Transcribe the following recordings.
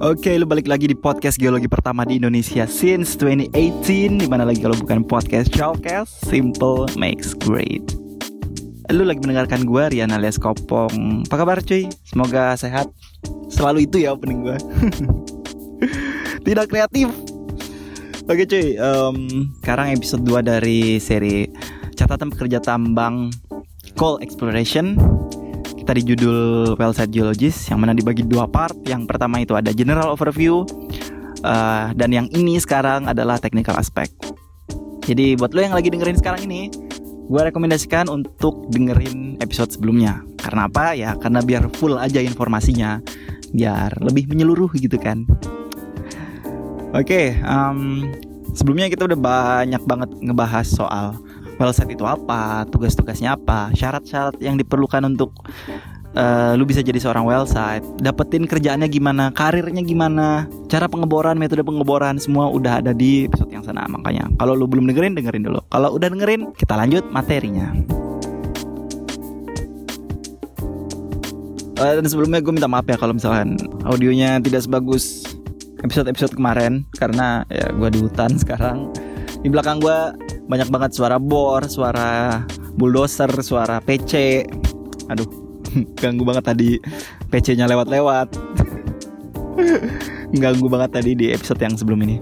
Oke, lu balik lagi di podcast geologi pertama di Indonesia since 2018 Di mana lagi kalau bukan podcast Showcast, Simple Makes Great. Lu lagi mendengarkan gue, Rian alias Kopong. Apa kabar cuy? Semoga sehat. Selalu itu ya opening gue Tidak kreatif. Oke cuy, um, sekarang episode 2 dari seri Catatan Pekerja Tambang Coal Exploration kita di judul Wellsite Geologist yang mana dibagi dua part. Yang pertama itu ada general overview uh, dan yang ini sekarang adalah technical aspect. Jadi buat lo yang lagi dengerin sekarang ini, gue rekomendasikan untuk dengerin episode sebelumnya. Karena apa? Ya karena biar full aja informasinya, biar lebih menyeluruh gitu kan. Oke, okay, um, sebelumnya kita udah banyak banget ngebahas soal wellsite itu apa, tugas-tugasnya apa, syarat-syarat yang diperlukan untuk uh, lu bisa jadi seorang wellsite, dapetin kerjaannya gimana, karirnya gimana, cara pengeboran, metode pengeboran semua udah ada di episode yang sana. Makanya kalau lu belum dengerin dengerin dulu. Kalau udah dengerin, kita lanjut materinya. Uh, dan sebelumnya gue minta maaf ya kalau misalkan audionya tidak sebagus episode-episode kemarin karena ya gue di hutan sekarang. Di belakang gue banyak banget suara bor, suara bulldozer, suara PC. Aduh, ganggu banget tadi PC-nya lewat-lewat. ganggu banget tadi di episode yang sebelum ini.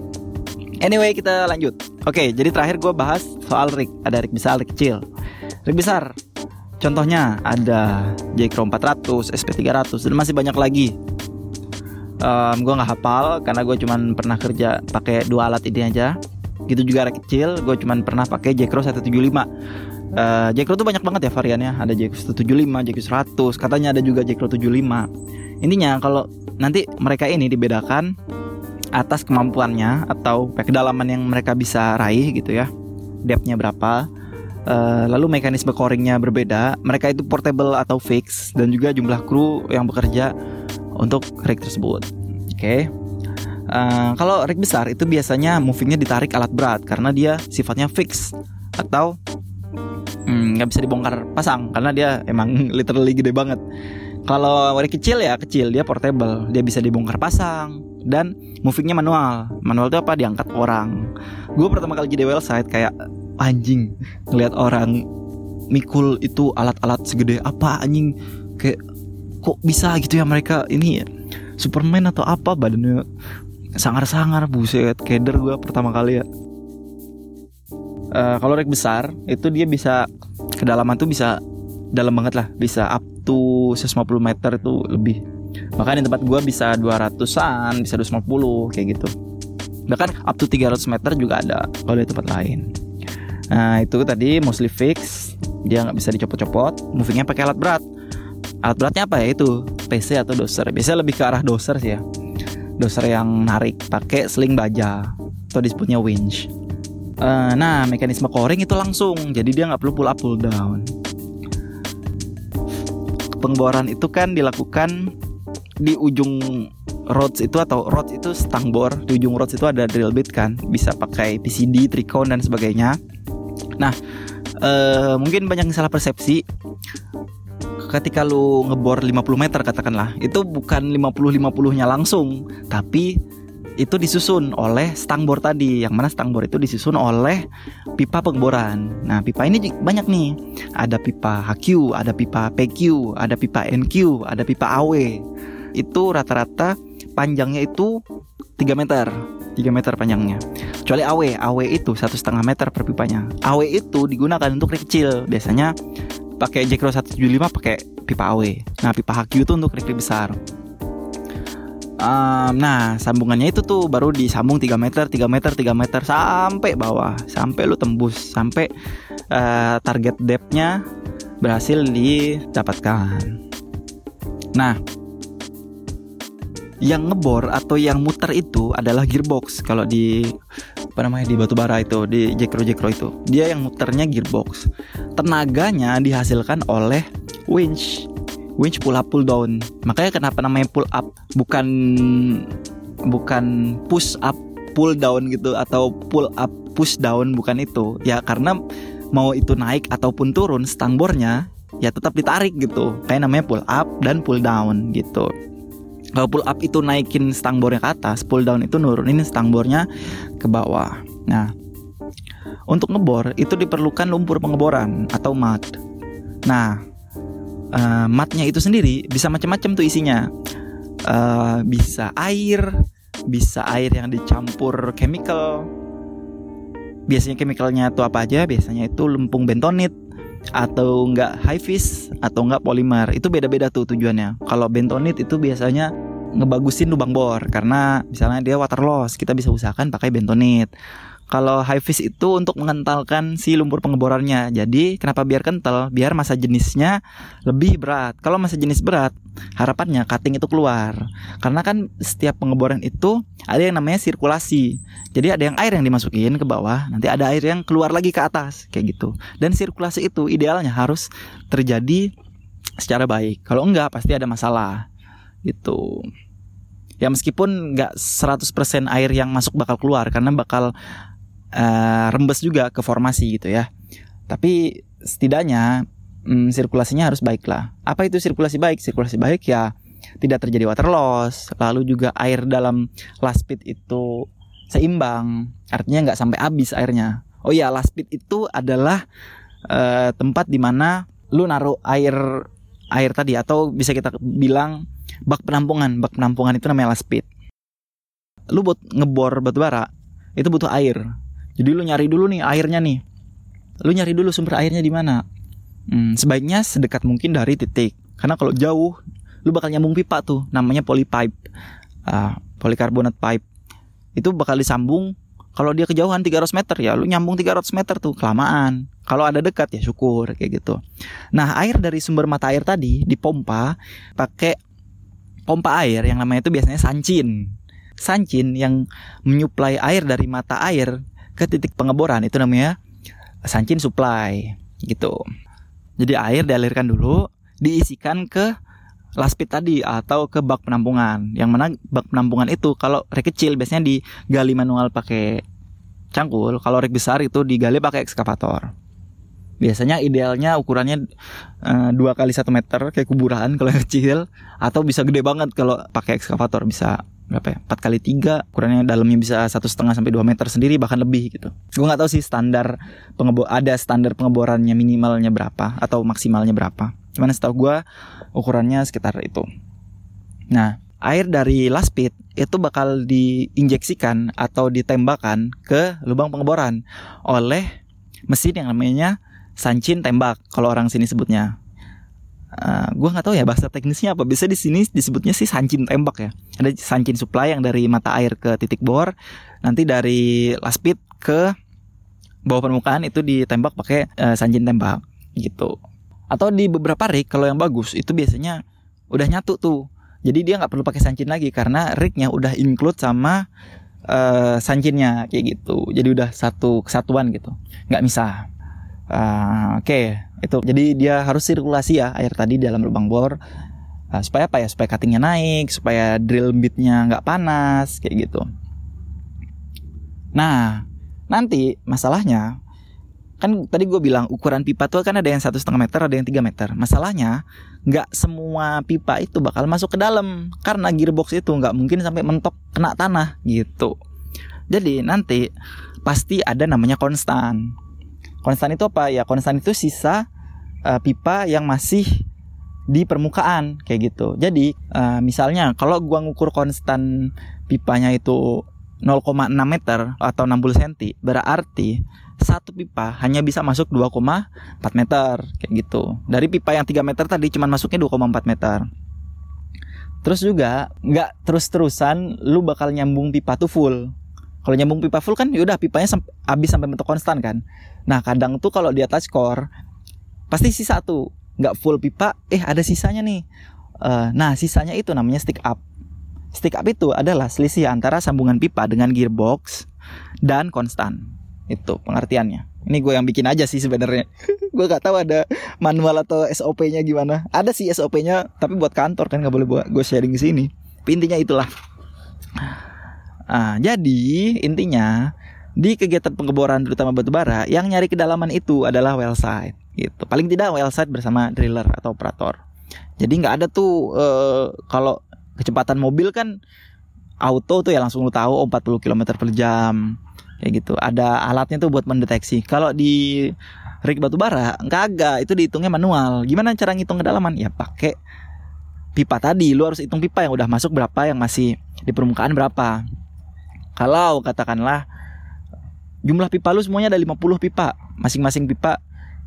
Anyway, kita lanjut. Oke, jadi terakhir gue bahas soal rig. Ada rig besar, rig kecil. Rig besar, contohnya ada J-Crow 400, SP300, dan masih banyak lagi. Um, gue nggak hafal karena gue cuman pernah kerja pakai dua alat ini aja gitu juga rak kecil gue cuman pernah pakai Jacro 175 uh, Jacro tuh banyak banget ya variannya. Ada Jacro 175 Jacro 100 katanya ada juga Jacro 75 intinya kalau nanti mereka ini dibedakan atas kemampuannya atau kedalaman yang mereka bisa raih gitu ya depthnya berapa uh, lalu mekanisme coringnya berbeda mereka itu portable atau fix dan juga jumlah kru yang bekerja untuk rig tersebut. Oke? okay. Uh, kalau rig besar itu biasanya movingnya ditarik alat berat karena dia sifatnya fix atau hmm, nggak hmm, bisa dibongkar pasang karena dia emang literally gede banget. Kalau rig kecil ya kecil dia portable dia bisa dibongkar pasang dan movingnya manual. Manual itu apa diangkat orang. Gue pertama kali jadi well site kayak anjing ngeliat orang mikul itu alat-alat segede apa anjing kayak kok bisa gitu ya mereka ini Superman atau apa badannya sangar-sangar buset keder gue pertama kali ya. Uh, kalau rek besar itu dia bisa kedalaman tuh bisa dalam banget lah bisa up to 150 meter itu lebih. Bahkan di tempat gue bisa 200an bisa 250 kayak gitu. Bahkan up to 300 meter juga ada kalau di tempat lain. Nah itu tadi mostly fix dia nggak bisa dicopot-copot movingnya pakai alat berat. Alat beratnya apa ya itu? PC atau doser? Biasanya lebih ke arah doser sih ya doser yang narik pakai sling baja atau disebutnya winch. Uh, nah mekanisme coring itu langsung, jadi dia nggak perlu pull up pull down. Pengboran itu kan dilakukan di ujung rods itu atau rods itu stang bor di ujung rods itu ada drill bit kan bisa pakai PCD, tricone dan sebagainya. Nah uh, mungkin banyak salah persepsi ketika lu ngebor 50 meter katakanlah itu bukan 50 50 nya langsung tapi itu disusun oleh stang bor tadi yang mana stang bor itu disusun oleh pipa pengboran. Nah pipa ini banyak nih. Ada pipa HQ ada pipa PQ ada pipa NQ ada pipa AW itu rata-rata panjangnya itu 3 meter 3 meter panjangnya. Kecuali AW AW itu satu setengah meter per pipanya. AW itu digunakan untuk kecil. Biasanya pakai Jackro 175 pakai pipa AW. Nah, pipa HQ itu untuk rig besar. Um, nah, sambungannya itu tuh baru disambung 3 meter, 3 meter, 3 meter sampai bawah, sampai lu tembus, sampai uh, target depthnya berhasil didapatkan. Nah, yang ngebor atau yang muter itu adalah gearbox kalau di apa namanya di batu bara itu di Jackro Jackro itu. Dia yang muternya gearbox. Tenaganya dihasilkan oleh winch. Winch pull up pull down. Makanya kenapa namanya pull up bukan bukan push up pull down gitu atau pull up push down bukan itu. Ya karena mau itu naik ataupun turun stang bornya ya tetap ditarik gitu. Kayak namanya pull up dan pull down gitu pull up itu naikin stang bornya ke atas pull down itu nurunin stang bornya ke bawah. Nah untuk ngebor itu diperlukan lumpur pengeboran atau mud nah uh, matnya itu sendiri bisa macam-macam tuh isinya. Uh, bisa air bisa air yang dicampur chemical. Biasanya chemicalnya itu apa aja? Biasanya itu lempung bentonit atau enggak high vis atau enggak polimer itu beda-beda tuh tujuannya. Kalau bentonit itu biasanya ngebagusin lubang bor. Karena misalnya dia water loss kita bisa usahakan pakai bentonit kalau high vis itu untuk mengentalkan si lumpur pengeborannya. Jadi kenapa biar kental? Biar masa jenisnya lebih berat. Kalau masa jenis berat, harapannya cutting itu keluar. Karena kan setiap pengeboran itu ada yang namanya sirkulasi. Jadi ada yang air yang dimasukin ke bawah, nanti ada air yang keluar lagi ke atas, kayak gitu. Dan sirkulasi itu idealnya harus terjadi secara baik. Kalau enggak pasti ada masalah. Itu ya meskipun nggak 100% air yang masuk bakal keluar karena bakal uh, rembes juga ke formasi gitu ya. Tapi setidaknya hmm, sirkulasinya harus baik lah. Apa itu sirkulasi baik? Sirkulasi baik ya tidak terjadi water loss, lalu juga air dalam last pit itu seimbang, artinya nggak sampai habis airnya. Oh iya, last pit itu adalah uh, tempat di mana lu naruh air air tadi atau bisa kita bilang bak penampungan. Bak penampungan itu namanya last pit. Lu buat ngebor batu bara itu butuh air. Jadi lu nyari dulu nih airnya nih. Lu nyari dulu sumber airnya di mana. Hmm, sebaiknya sedekat mungkin dari titik. Karena kalau jauh, lu bakal nyambung pipa tuh, namanya polypipe, uh, polikarbonat pipe. Itu bakal disambung. Kalau dia kejauhan 300 meter ya, lu nyambung 300 meter tuh kelamaan. Kalau ada dekat ya syukur kayak gitu. Nah air dari sumber mata air tadi dipompa pakai pompa air yang namanya itu biasanya sancin. Sancin yang menyuplai air dari mata air ke titik pengeboran itu namanya sancin supply gitu. Jadi air dialirkan dulu, diisikan ke laspit tadi atau ke bak penampungan. Yang mana bak penampungan itu kalau rek kecil biasanya digali manual pakai cangkul, kalau rek besar itu digali pakai ekskavator. Biasanya idealnya ukurannya uh, dua kali satu meter kayak kuburan kalau yang kecil, atau bisa gede banget kalau pakai ekskavator bisa berapa ya? Empat kali tiga ukurannya dalamnya bisa satu setengah sampai dua meter sendiri bahkan lebih gitu. Gue nggak tahu sih standar pengebor ada standar pengeborannya minimalnya berapa atau maksimalnya berapa. Cuman setahu gue ukurannya sekitar itu. Nah air dari last pit itu bakal diinjeksikan atau ditembakkan ke lubang pengeboran oleh mesin yang namanya sancin tembak kalau orang sini sebutnya Eh, gue nggak tahu ya bahasa teknisnya apa. Bisa di sini disebutnya sih sancin tembak ya. Ada sancin supply yang dari mata air ke titik bor, nanti dari last pit ke bawah permukaan itu ditembak pakai uh, sancin tembak gitu. Atau di beberapa rig kalau yang bagus itu biasanya udah nyatu tuh. Jadi dia nggak perlu pakai sancin lagi karena rignya udah include sama uh, sancinnya kayak gitu. Jadi udah satu kesatuan gitu, nggak misah. Uh, Oke, okay. itu jadi dia harus sirkulasi ya air tadi dalam lubang bor uh, supaya apa ya? Supaya cuttingnya naik, supaya drill bitnya nggak panas kayak gitu. Nah, nanti masalahnya kan tadi gue bilang ukuran pipa tuh kan ada yang satu setengah meter, ada yang tiga meter. Masalahnya nggak semua pipa itu bakal masuk ke dalam karena gearbox itu nggak mungkin sampai mentok kena tanah gitu. Jadi nanti pasti ada namanya konstan Konstan itu apa? Ya konstan itu sisa uh, pipa yang masih di permukaan kayak gitu. Jadi uh, misalnya kalau gua ngukur konstan pipanya itu 0,6 meter atau 60 cm berarti satu pipa hanya bisa masuk 2,4 meter kayak gitu. Dari pipa yang 3 meter tadi cuma masuknya 2,4 meter. Terus juga nggak terus-terusan lu bakal nyambung pipa tuh full. Kalau nyambung pipa full kan yaudah pipanya habis sampai bentuk konstan kan. Nah kadang tuh kalau di atas core pasti sisa tuh nggak full pipa, eh ada sisanya nih. Uh, nah sisanya itu namanya stick up. Stick up itu adalah selisih antara sambungan pipa dengan gearbox dan konstan. Itu pengertiannya. Ini gue yang bikin aja sih sebenarnya. gue gak tahu ada manual atau SOP-nya gimana. Ada sih SOP-nya, tapi buat kantor kan nggak boleh buat gue sharing di sini. Intinya itulah. Nah, jadi intinya di kegiatan pengeboran terutama batu bara yang nyari kedalaman itu adalah well site gitu. Paling tidak well site bersama driller atau operator. Jadi nggak ada tuh uh, kalau kecepatan mobil kan auto tuh ya langsung lu tahu oh 40 km per jam kayak gitu. Ada alatnya tuh buat mendeteksi. Kalau di rig batu bara kagak itu dihitungnya manual. Gimana cara ngitung kedalaman? Ya pakai pipa tadi. Lu harus hitung pipa yang udah masuk berapa yang masih di permukaan berapa. Kalau katakanlah jumlah pipa lu semuanya ada 50 pipa. Masing-masing pipa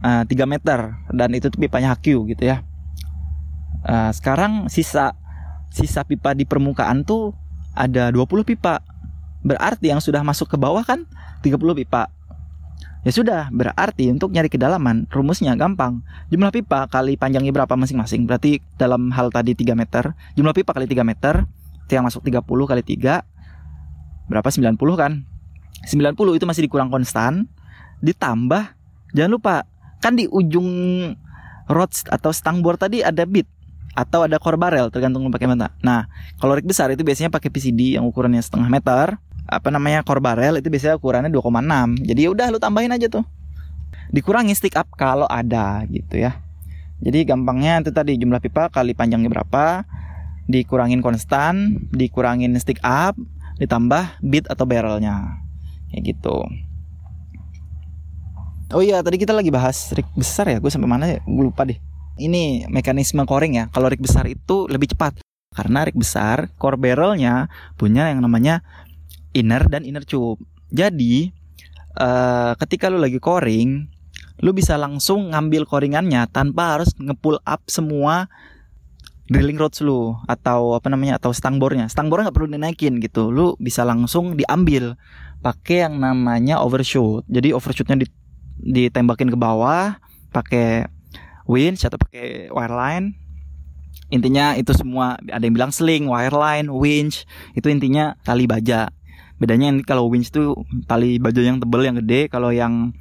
uh, eh, 3 meter. Dan itu pipanya HQ gitu ya. Uh, sekarang sisa sisa pipa di permukaan tuh ada 20 pipa. Berarti yang sudah masuk ke bawah kan 30 pipa. Ya sudah, berarti untuk nyari kedalaman rumusnya gampang. Jumlah pipa kali panjangnya berapa masing-masing. Berarti dalam hal tadi 3 meter, jumlah pipa kali 3 meter, yang masuk 30 kali 3 berapa? 90 kan? 90 itu masih dikurang konstan, ditambah jangan lupa kan di ujung rod atau stang bor tadi ada bit atau ada core barrel tergantung pakai mata. Nah, kalau rig besar itu biasanya pakai PCD yang ukurannya setengah meter apa namanya core barrel itu biasanya ukurannya 2,6 jadi ya udah lu tambahin aja tuh. Dikurangi stick up kalau ada gitu ya. Jadi gampangnya itu tadi jumlah pipa kali panjangnya berapa dikurangin konstan dikurangin stick up ditambah bit atau barrelnya kayak gitu. Oh iya tadi kita lagi bahas rig besar ya. Gue sampai mana ya? Gue lupa deh. Ini mekanisme coring ya. Kalau rig besar itu lebih cepat. Karena rig besar core barrelnya punya yang namanya inner dan inner tube. Jadi uh, ketika lu lagi coring, lu bisa langsung ngambil coringannya tanpa harus ngepull up semua drilling rods lu atau apa namanya atau stang bornya. Stang bornya nggak perlu dinaikin gitu. Lu bisa langsung diambil pakai yang namanya overshoot. Jadi overshootnya ditembakin ke bawah pakai winch atau pakai wireline. Intinya itu semua ada yang bilang sling, wireline, winch itu intinya tali baja. Bedanya ini kalau winch itu tali baja yang tebel yang gede kalau yang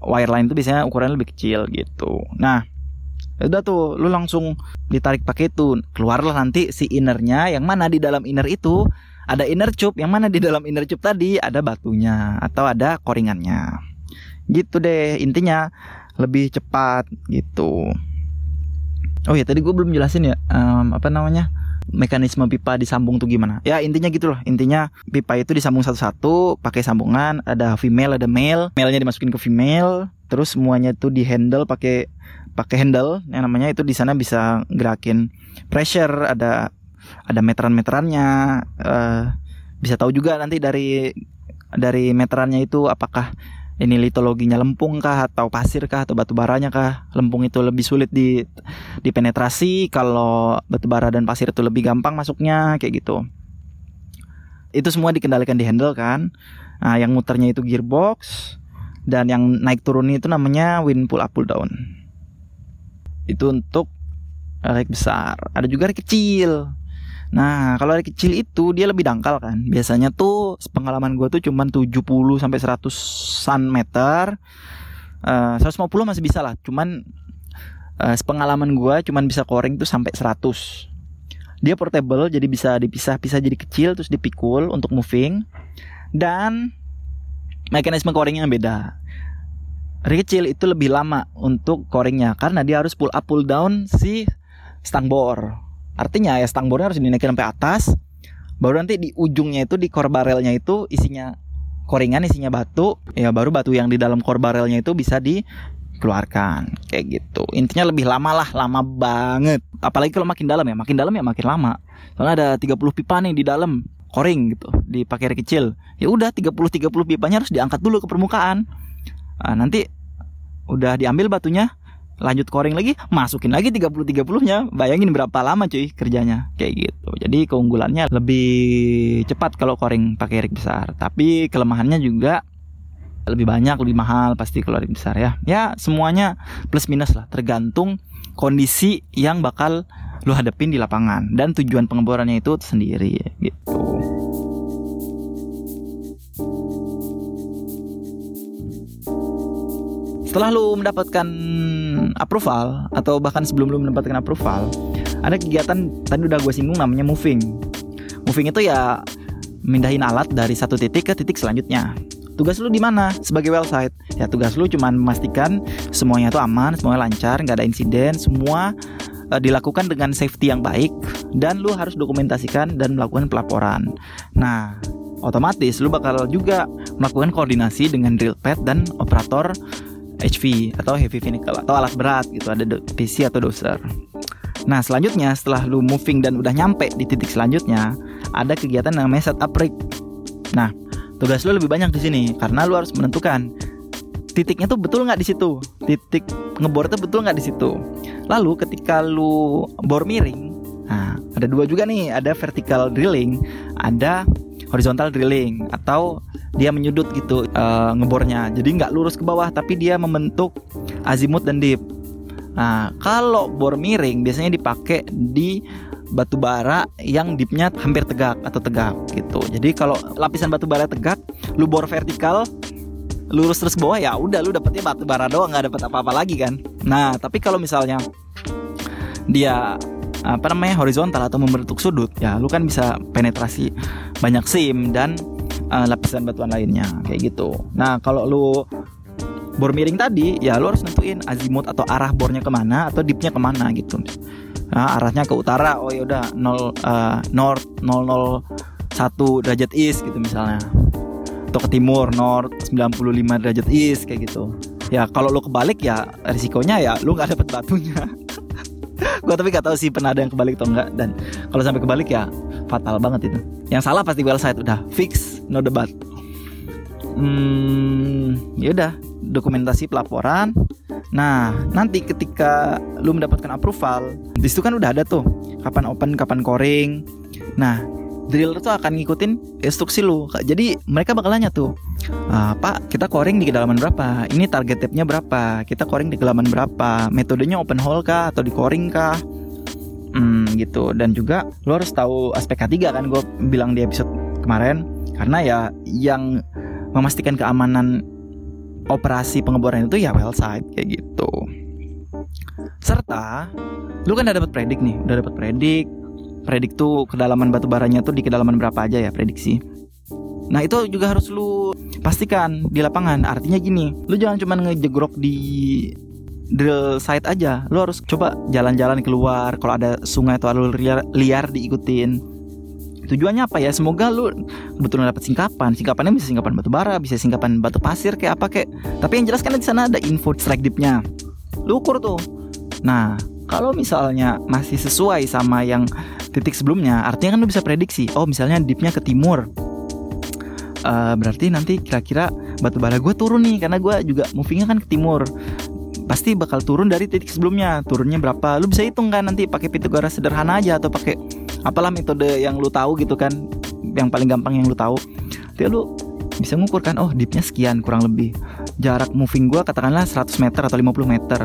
wireline itu biasanya ukurannya lebih kecil gitu. Nah ya udah tuh lu langsung ditarik pakai itu keluarlah nanti si innernya yang mana di dalam inner itu ada inner tube yang mana di dalam inner tube tadi ada batunya atau ada koringannya. Gitu deh intinya lebih cepat gitu. Oh ya tadi gue belum jelasin ya um, apa namanya mekanisme pipa disambung tuh gimana. Ya intinya gitu loh intinya pipa itu disambung satu-satu pakai sambungan ada female ada male. Male-nya dimasukin ke female terus semuanya itu di handle pakai pakai handle. Yang namanya itu di sana bisa gerakin pressure ada ada meteran-meterannya uh, bisa tahu juga nanti dari dari meterannya itu apakah ini litologinya lempung kah atau pasir kah atau batu baranya kah. Lempung itu lebih sulit di dipenetrasi kalau batu bara dan pasir itu lebih gampang masuknya kayak gitu. Itu semua dikendalikan di handle kan. Nah, yang muternya itu gearbox dan yang naik turun itu namanya wind pull up pull down. Itu untuk rek besar. Ada juga rek kecil Nah, kalau dari kecil itu dia lebih dangkal kan. Biasanya tuh pengalaman gue tuh cuman 70 sampai 100-an meter. Uh, 150 masih bisa lah. Cuman uh, pengalaman gue cuman bisa coring tuh sampai 100. Dia portable jadi bisa dipisah-pisah jadi kecil terus dipikul untuk moving. Dan mekanisme coringnya beda. Dari kecil itu lebih lama untuk coringnya karena dia harus pull up pull down si stang bor Artinya ya stang bornya harus dinaikin sampai atas. Baru nanti di ujungnya itu di core barrelnya itu isinya koringan isinya batu. Ya baru batu yang di dalam core barrelnya itu bisa dikeluarkan kayak gitu. Intinya lebih lama lah, lama banget. Apalagi kalau makin dalam ya, makin dalam ya makin lama. Soalnya ada 30 pipa nih di dalam koring gitu dipakai kecil. Ya udah 30 30 pipanya harus diangkat dulu ke permukaan. Nah, nanti udah diambil batunya lanjut coring lagi masukin lagi 30 30 nya bayangin berapa lama cuy kerjanya. Kayak gitu. Jadi keunggulannya lebih cepat kalau coring pakai rig besar. Tapi kelemahannya juga lebih banyak lebih mahal pasti kalau rig besar ya. Ya semuanya plus minus lah. Tergantung kondisi yang bakal lu hadepin di lapangan. Dan tujuan pengeborannya itu sendiri gitu. Setelah lu mendapatkan approval atau bahkan sebelum lu mendapatkan approval ada kegiatan tadi udah gue singgung namanya moving. Moving itu ya mindahin alat dari satu titik ke titik selanjutnya. Tugas lu di mana? Sebagai well site ya tugas lu cuma memastikan semuanya itu aman semuanya lancar nggak ada insiden semua uh, dilakukan dengan safety yang baik dan lu harus dokumentasikan dan melakukan pelaporan. Nah, otomatis lu bakal juga melakukan koordinasi dengan drill pad dan operator HV atau heavy vehicle atau alat berat gitu ada PC atau doser. Nah selanjutnya setelah lu moving dan udah nyampe di titik selanjutnya ada kegiatan yang namanya setup rig. Nah tugas lu lebih banyak di sini karena lu harus menentukan titiknya tuh betul nggak di situ, titik ngebor tuh betul nggak di situ. Lalu ketika lu bor miring, nah ada dua juga nih, ada vertical drilling, ada horizontal drilling atau dia menyudut gitu uh, ngebornya. Jadi nggak lurus ke bawah tapi dia membentuk azimut dan dip. Nah, kalau bor miring biasanya dipakai di batu bara yang dipnya hampir tegak atau tegak gitu. Jadi kalau lapisan batu bara tegak, lu bor vertikal lurus terus bawah ya udah lu dapetnya batu bara doang nggak dapet apa-apa lagi kan. Nah, tapi kalau misalnya dia apa namanya horizontal atau membentuk sudut ya lu kan bisa penetrasi banyak sim dan uh, lapisan batuan lainnya kayak gitu. Nah kalau lu bor miring tadi ya lu harus nentuin azimut atau arah bornya ke mana atau dipnya ke mana gitu. Nah, arahnya ke utara oh ya udah 0 uh, north 001 derajat east gitu misalnya. Atau ke timur north 95 derajat east kayak gitu. Ya kalau lu kebalik ya risikonya ya lu nggak dapet batunya gue tapi gak tahu sih pernah ada yang kebalik atau enggak dan kalau sampai kebalik ya fatal banget itu. Yang salah pasti well side udah fix no debat. Hmm ya udah dokumentasi pelaporan. Nah nanti ketika lu mendapatkan approval di situ kan udah ada tuh kapan open kapan coring. Nah driller tuh akan ngikutin instruksi lu. Jadi mereka bakal nanya tuh, ah, Pak, kita coring di kedalaman berapa? Ini target depthnya berapa? Kita coring di kedalaman berapa? Metodenya open hole kah atau di coring kah? Hmm, gitu. Dan juga lo harus tahu aspek K3 kan gue bilang di episode kemarin karena ya yang memastikan keamanan operasi pengeboran itu ya well site kayak gitu. Serta lu kan udah dapat predik nih, udah dapat predik, predik tuh kedalaman batu baranya tuh di kedalaman berapa aja ya prediksi. Nah itu juga harus lu pastikan di lapangan. Artinya gini, lu jangan cuma ngejegrok di drill site aja. Lu harus coba jalan-jalan keluar. Kalau ada sungai atau alur liar, liar diikutin. Tujuannya apa ya? Semoga lu betul dapat singkapan. Singkapannya bisa singkapan batu bara, bisa singkapan batu pasir kayak apa kayak. Tapi yang jelas kan di sana ada info strike dipnya. Lu ukur tuh. Nah, kalau misalnya masih sesuai sama yang titik sebelumnya artinya kan lu bisa prediksi oh misalnya dipnya ke timur uh, berarti nanti kira-kira batu bara gue turun nih karena gue juga movingnya kan ke timur. Pasti bakal turun dari titik sebelumnya. Turunnya berapa? Lu bisa hitung kan nanti pakai Pythagoras sederhana aja atau pakai apalah metode yang lu tahu gitu kan. Yang paling gampang yang lu tahu. Jadi lu bisa ngukur kan oh dipnya sekian kurang lebih. Jarak moving gue katakanlah 100 meter atau 50 meter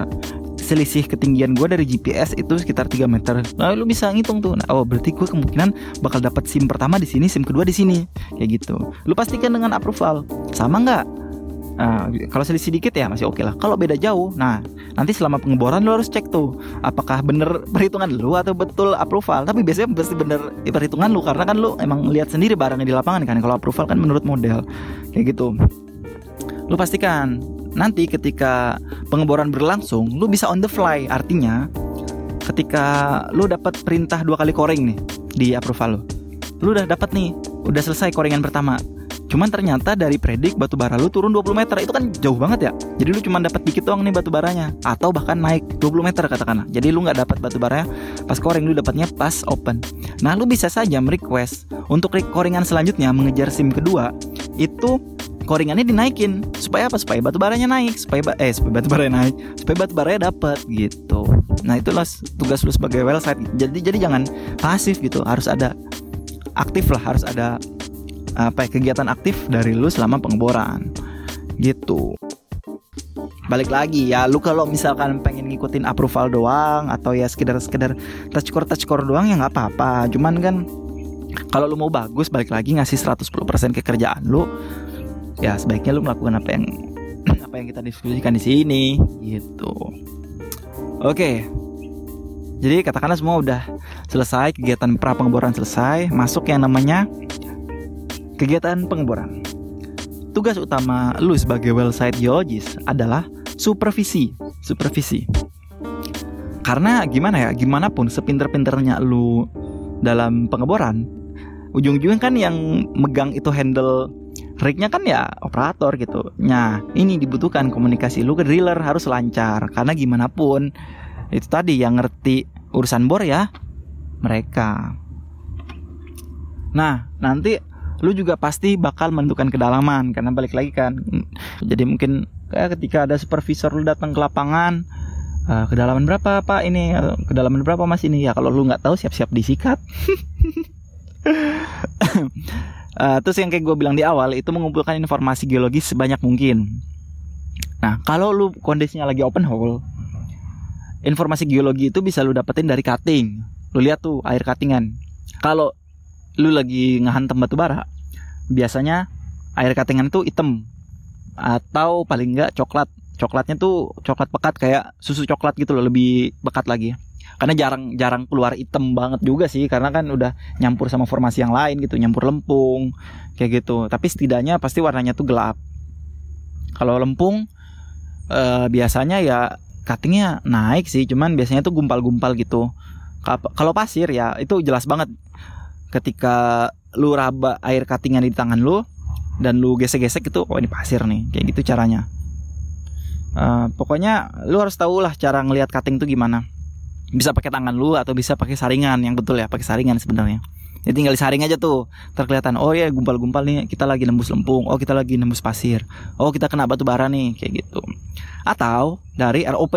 selisih ketinggian gue dari GPS itu sekitar 3 meter. Nah, lu bisa ngitung tuh. Nah, oh, berarti gue kemungkinan bakal dapat SIM pertama di sini, SIM kedua di sini. Kayak gitu. Lu pastikan dengan approval. Sama nggak? Nah, kalau selisih dikit ya masih oke okay lah. Kalau beda jauh, nah nanti selama pengeboran lu harus cek tuh apakah bener perhitungan lu atau betul approval. Tapi biasanya pasti bener perhitungan lu karena kan lu emang lihat sendiri barangnya di lapangan kan. Kalau approval kan menurut model kayak gitu. Lu pastikan nanti ketika pengeboran berlangsung lu bisa on the fly. Artinya ketika lu dapat perintah dua kali coring nih di approval lu lu udah dapat nih udah selesai coringan pertama. Cuman ternyata dari predik batu bara lu turun 20 meter itu kan jauh banget ya. Jadi lu cuma dapat dikit doang nih batu baranya atau bahkan naik 20 meter katakanlah. Jadi lu nggak dapat batu baranya pas coring lu dapatnya pas open. Nah lu bisa saja merequest untuk coringan selanjutnya mengejar sim kedua itu koringannya dinaikin. Supaya apa? Supaya batu baranya naik. Supaya ba eh supaya batu baranya naik. Supaya batu baranya dapat gitu. Nah itulah tugas lu sebagai well site jadi jadi jangan pasif gitu. Harus ada aktif lah. Harus ada apa ya, kegiatan aktif dari lu selama pengeboran. Gitu. Balik lagi ya. Lu kalau misalkan pengen ngikutin approval doang atau ya sekedar sekedar touch core touch core doang ya nggak apa-apa. Cuman kan kalau lu mau bagus balik lagi ngasih 110% kekerjaan lu ya sebaiknya lu melakukan apa yang apa yang kita diskusikan di sini gitu. Oke. Jadi katakanlah semua udah selesai kegiatan pra pengeboran selesai masuk yang namanya kegiatan pengeboran. Tugas utama lu sebagai well site geologist adalah supervisi supervisi. Karena gimana ya gimana pun sepinter-pinternya lu dalam pengeboran ujung-ujungnya kan yang megang itu handle rignya kan ya operator gitu. Nah, ini dibutuhkan komunikasi lu ke driller harus lancar karena gimana pun itu tadi yang ngerti urusan bor ya mereka. Nah, nanti lu juga pasti bakal menentukan kedalaman karena balik lagi kan. Jadi mungkin kayak ketika ada supervisor lu datang ke lapangan uh, kedalaman berapa pak ini kedalaman berapa mas ini ya kalau lu nggak tahu siap-siap disikat uh, terus yang kayak gue bilang di awal itu mengumpulkan informasi geologis sebanyak mungkin. Nah, kalau lu kondisinya lagi open hole, informasi geologi itu bisa lu dapetin dari cutting. Lu lihat tuh air cuttingan. Kalau lu lagi ngehantem batu bara, biasanya air cuttingan itu hitam atau paling enggak coklat. Coklatnya tuh coklat pekat kayak susu coklat gitu loh, lebih pekat lagi karena jarang jarang keluar item banget juga sih karena kan udah nyampur sama formasi yang lain gitu nyampur lempung kayak gitu. Tapi setidaknya pasti warnanya tuh gelap. Kalau lempung eh, biasanya ya cuttingnya naik sih cuman biasanya tuh gumpal-gumpal gitu. Kalau pasir ya itu jelas banget. Ketika lu raba air cuttingan di tangan lu dan lu gesek-gesek itu oh ini pasir nih kayak gitu caranya. Uh, pokoknya lu harus tahu lah cara ngelihat cutting tuh gimana bisa pakai tangan lu atau bisa pakai saringan yang betul ya pakai saringan sebenarnya. Ya tinggal disaring aja tuh terkelihatan oh ya gumpal-gumpal nih kita lagi nembus lempung oh kita lagi nembus pasir oh kita kena batu bara nih kayak gitu. Atau dari ROP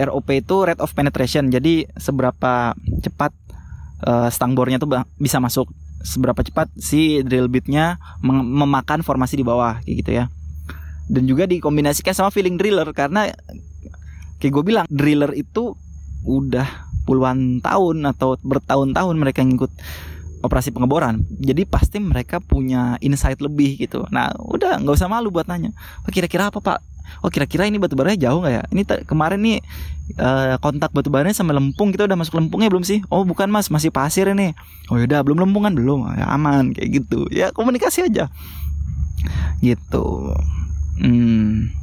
ROP itu rate of penetration jadi seberapa cepat uh, stang bornya tuh bisa masuk. Seberapa cepat si drill bitnya mem memakan formasi di bawah kayak gitu ya. Dan juga dikombinasikan sama feeling driller karena kayak gue bilang driller itu udah puluhan tahun atau bertahun-tahun mereka ngikut operasi pengeboran. Jadi pasti mereka punya insight lebih gitu. Nah udah nggak usah malu buat nanya oh, kira-kira apa pak? Oh kira-kira ini batu baranya jauh nggak ya? Ini kemarin nih uh, kontak batu baranya sama lempung kita udah masuk lempungnya belum sih? Oh bukan mas masih pasir ini. Oh yaudah belum lempungan belum. Ya aman kayak gitu. Ya komunikasi aja. Gitu. Hmm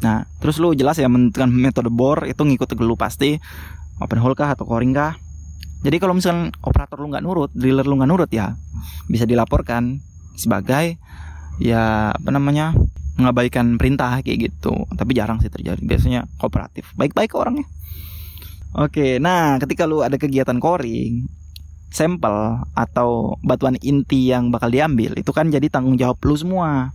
Nah, terus lu jelas ya menentukan metode bor itu ngikut ke lu pasti open hole kah atau coring kah. Jadi kalau misalnya operator lu nggak nurut, driller lu nggak nurut ya bisa dilaporkan sebagai ya apa namanya mengabaikan perintah kayak gitu. Tapi jarang sih terjadi. Biasanya kooperatif. Baik-baik orangnya. Oke, nah ketika lu ada kegiatan coring, sampel atau batuan inti yang bakal diambil itu kan jadi tanggung jawab lu semua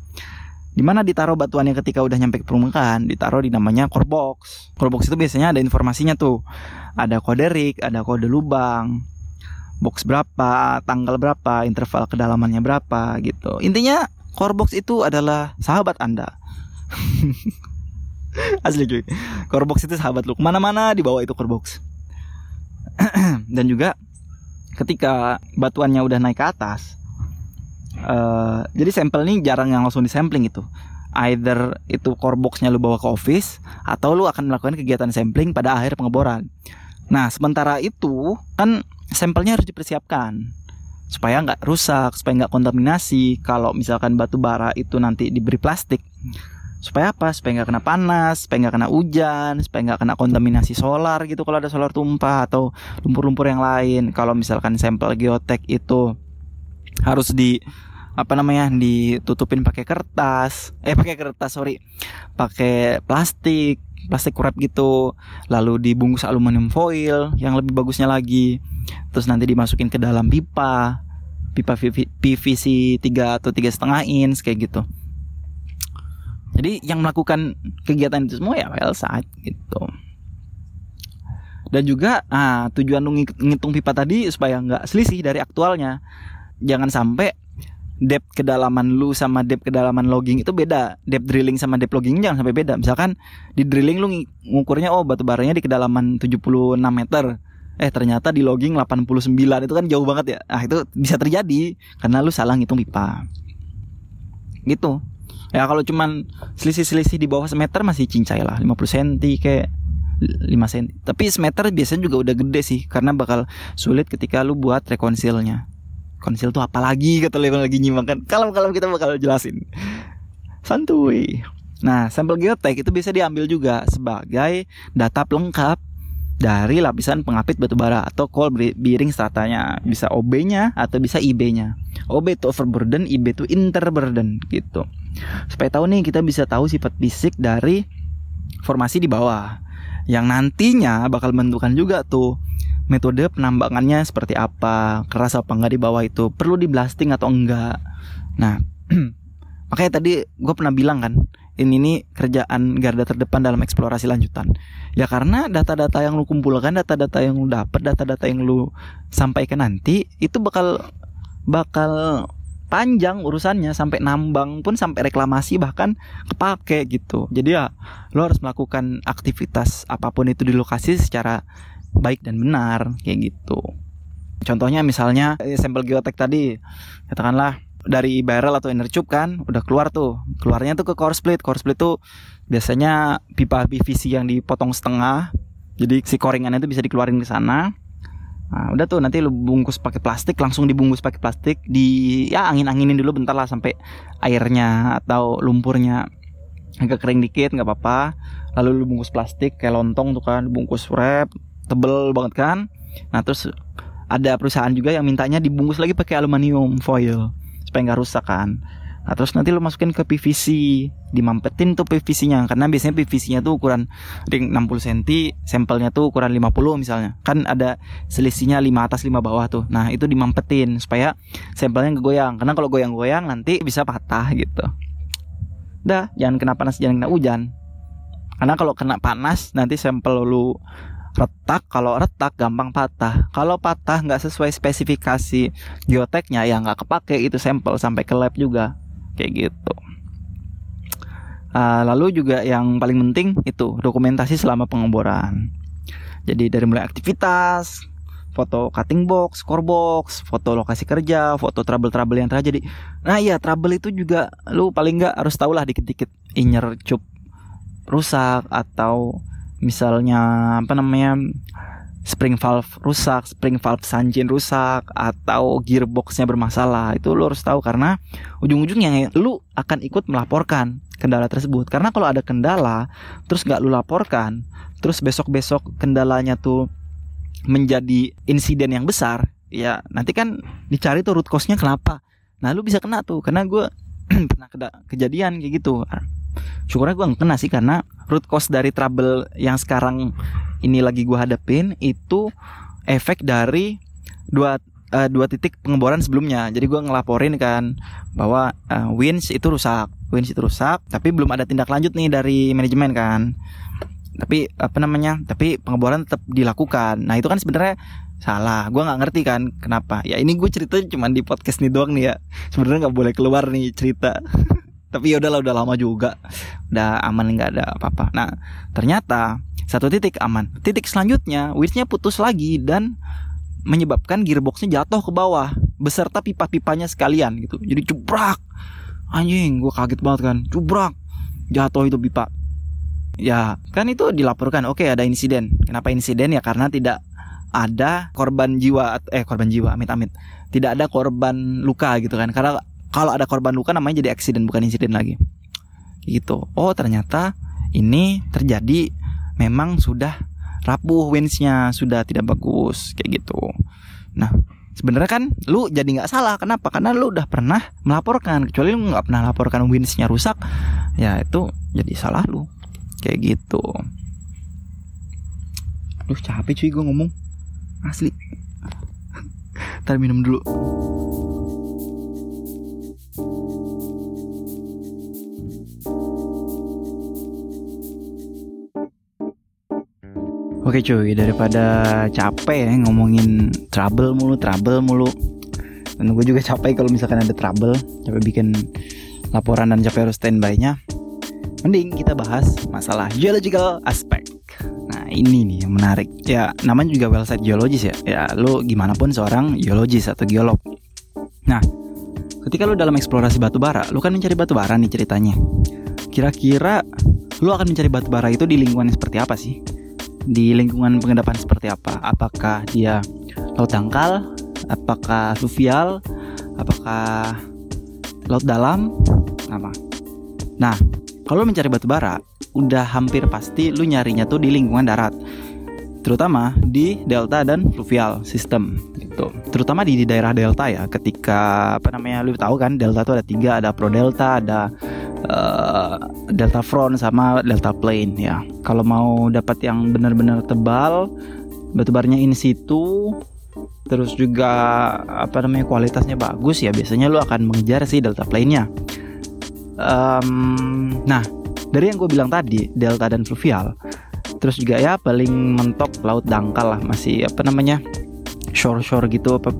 di mana ditaruh batuannya ketika udah nyampe ke permukaan ditaruh di namanya core box. Core box itu biasanya ada informasinya tuh. Ada kode rig ada kode lubang box berapa tanggal berapa interval kedalamannya berapa gitu. Intinya core box itu adalah sahabat anda. Asli cuy. Core box itu sahabat lu. Ke mana-mana dibawa itu core box. Dan juga ketika batuannya udah naik ke atas uh, jadi sampel ini jarang yang langsung disampling itu either itu core boxnya lu bawa ke office atau lu akan melakukan kegiatan sampling pada akhir pengeboran. Nah sementara itu kan sampelnya harus dipersiapkan supaya nggak rusak supaya nggak kontaminasi. Kalau misalkan batu bara itu nanti diberi plastik supaya apa? Supaya nggak kena panas supaya nggak kena hujan supaya nggak kena kontaminasi solar gitu kalau ada solar tumpah atau lumpur-lumpur yang lain. Kalau misalkan sampel geotek itu harus di apa namanya ditutupin pakai kertas. Eh pakai kertas sorry. Pakai plastik plastik wrap gitu. Lalu dibungkus aluminium foil yang lebih bagusnya lagi. Terus nanti dimasukin ke dalam pipa. Pipa PVC 3 atau tiga setengah inch kayak gitu. Jadi yang melakukan kegiatan itu semua ya well saat gitu. Dan juga ah, tujuan ngitung pipa tadi supaya nggak selisih dari aktualnya jangan sampai depth kedalaman lu sama depth kedalaman logging itu beda. Depth drilling sama depth logging jangan sampai beda. Misalkan di drilling lu ngukurnya oh batu baranya di kedalaman 76 meter. Eh ternyata di logging 89 itu kan jauh banget ya. Ah itu bisa terjadi karena lu salah ngitung pipa. Gitu. Ya kalau cuman selisih-selisih di bawah semeter masih cincai lah 50 cm kayak 5 cm. Tapi semeter biasanya juga udah gede sih karena bakal sulit ketika lu buat rekonsilnya konsil tuh apa lagi? Kata lagi nyimak kan kalau kalau kita bakal jelasin. Santuy. Nah sampel geotek itu bisa diambil juga sebagai data pelengkap dari lapisan pengapit batu bara atau coal bearing stratanya bisa OB-nya atau bisa IB-nya. OB itu overburden, IB itu interburden gitu. Supaya tahu nih kita bisa tahu sifat fisik dari formasi di bawah. Yang nantinya bakal menentukan juga tuh metode penambangannya seperti apa, keras apa enggak di bawah itu, perlu di blasting atau enggak. Nah, makanya tadi gue pernah bilang kan, ini nih kerjaan garda terdepan dalam eksplorasi lanjutan. Ya karena data-data yang lu kumpulkan, data-data yang lu dapat, data-data yang lu sampaikan nanti itu bakal bakal panjang urusannya sampai nambang pun sampai reklamasi bahkan kepake gitu. Jadi ya lo harus melakukan aktivitas apa pun itu di lokasi secara baik dan benar kayak gitu. Contohnya misalnya eh, sampel geotek tadi katakanlah dari barrel atau inner tube kan udah keluar tuh. Keluarnya tuh ke core split. Core split tuh biasanya pipa PVC yang dipotong setengah jadi si koringannya itu bisa dikeluarin ke sana. Nah, udah tuh nanti lu bungkus pakai plastik langsung dibungkus pakai plastik di ya angin anginin dulu bentar lah sampai airnya atau lumpurnya agak kering dikit nggak apa-apa. Lalu lu bungkus plastik kayak lontong tuh kan bungkus wrap tebel banget kan nah terus ada perusahaan juga yang mintanya dibungkus lagi pakai aluminium foil supaya nggak rusak kan Nah, terus nanti lo masukin ke PVC, dimampetin tuh PVC-nya karena biasanya PVC-nya tuh ukuran ring 60 cm, sampelnya tuh ukuran 50 misalnya. Kan ada selisihnya 5 atas 5 bawah tuh. Nah, itu dimampetin supaya sampelnya nggak goyang. Karena kalau goyang-goyang nanti bisa patah gitu. Dah, jangan kena panas, jangan kena hujan. Karena kalau kena panas nanti sampel lu retak kalau retak gampang patah. Kalau patah nggak sesuai spesifikasi geoteknya ya nggak kepake itu sampel sampai ke lab juga. Kayak gitu. Uh, lalu juga yang paling penting itu dokumentasi selama pengeboran. Jadi dari mulai aktivitas foto cutting box, core box, foto lokasi kerja, foto trouble-trouble yang terjadi. Nah iya trouble itu juga lu paling nggak harus tahu lah dikit-dikit. Inner cup rusak atau misalnya apa namanya spring valve rusak, spring valve sanjin rusak atau gearboxnya bermasalah itu lo harus tahu karena ujung-ujungnya lu akan ikut melaporkan kendala tersebut. Karena kalau ada kendala terus nggak lu laporkan terus besok-besok kendalanya tuh menjadi insiden yang besar ya nanti kan dicari tuh root cause-nya kenapa. Nah lu bisa kena tuh karena gue pernah kejadian kayak gitu syukurnya gue gak kena sih karena root cause dari trouble yang sekarang ini lagi gue hadapin itu efek dari dua uh, dua titik pengeboran sebelumnya. Jadi gue ngelaporin kan bahwa uh, winch itu rusak winch itu rusak tapi belum ada tindak lanjut nih dari manajemen kan. Tapi apa namanya tapi pengeboran tetap dilakukan. Nah itu kan sebenarnya salah. Gue nggak ngerti kan kenapa. Ya ini gue cerita cuma di podcast nih doang nih ya. Sebenarnya nggak boleh keluar nih cerita tapi ya udahlah udah lama juga. Udah aman nggak ada apa-apa. Nah ternyata satu titik aman. Titik selanjutnya winchnya putus lagi dan menyebabkan gearboxnya jatuh ke bawah beserta pipa-pipanya sekalian gitu. Jadi cubrak anjing gue kaget banget kan. Cubrak jatuh itu pipa. Ya kan itu dilaporkan. Oke ada insiden. Kenapa insiden? Ya karena tidak ada korban jiwa eh korban jiwa amit amit tidak ada korban luka gitu kan. Karena kalau ada korban luka namanya jadi accident bukan insiden lagi. Gitu. Oh ternyata ini terjadi memang sudah rapuh windsnya sudah tidak bagus kayak gitu. Nah sebenarnya kan lu jadi nggak salah. Kenapa? Karena lu udah pernah melaporkan. Kecuali lu nggak pernah laporkan windsnya rusak ya itu jadi salah lu. Kayak gitu. Duh capek cuy gue ngomong. Asli. Ntar minum dulu Oke cuy, daripada capek ya ngomongin trouble mulu, trouble mulu. Dan gue juga capek kalau misalkan ada trouble, capek bikin laporan dan capek harus standby-nya. Mending kita bahas masalah geological aspect. Nah ini nih yang menarik. Ya namanya juga well site geologis ya. Ya lo gimana pun seorang geologis atau geolog. Nah ketika lo dalam eksplorasi batu bara, lo kan mencari batu bara nih ceritanya. Kira-kira lo akan mencari batu bara itu di lingkungan seperti apa sih? Di lingkungan pengendapan seperti apa? Apakah dia laut dangkal? Apakah fluvial? Apakah laut dalam? Apa? Nah, kalau mencari batu bara, udah hampir pasti lu nyarinya tuh di lingkungan darat. terutama di delta dan fluvial system gitu. Terutama di, di daerah delta ya, ketika apa namanya lu tahu kan delta itu ada tiga, ada pro delta, ada uh, delta front sama delta plain ya. Kalau mau dapat yang benar-benar tebal, batu baranya in situ terus juga apa namanya kualitasnya bagus ya biasanya lu akan mengejar si delta plainnya um, nah dari yang gue bilang tadi delta dan fluvial terus juga ya paling mentok laut dangkal lah masih apa namanya shore shore gitu apa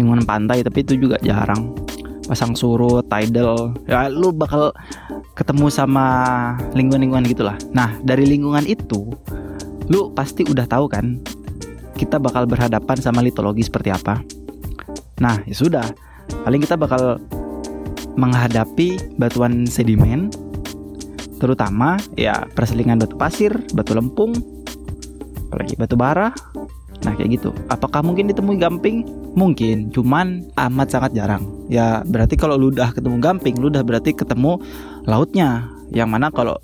lingkungan pantai tapi itu juga jarang pasang surut tidal ya lu bakal ketemu sama lingkungan-lingkungan gitulah nah dari lingkungan itu lu pasti udah tahu kan kita bakal berhadapan sama litologi seperti apa nah ya sudah paling kita bakal menghadapi batuan sedimen terutama ya perselingan batu pasir, batu lempung, apalagi batu bara. Nah kayak gitu. Apakah mungkin ditemui gamping? Mungkin, cuman amat sangat jarang. Ya berarti kalau lu udah ketemu gamping, lu udah berarti ketemu lautnya. Yang mana kalau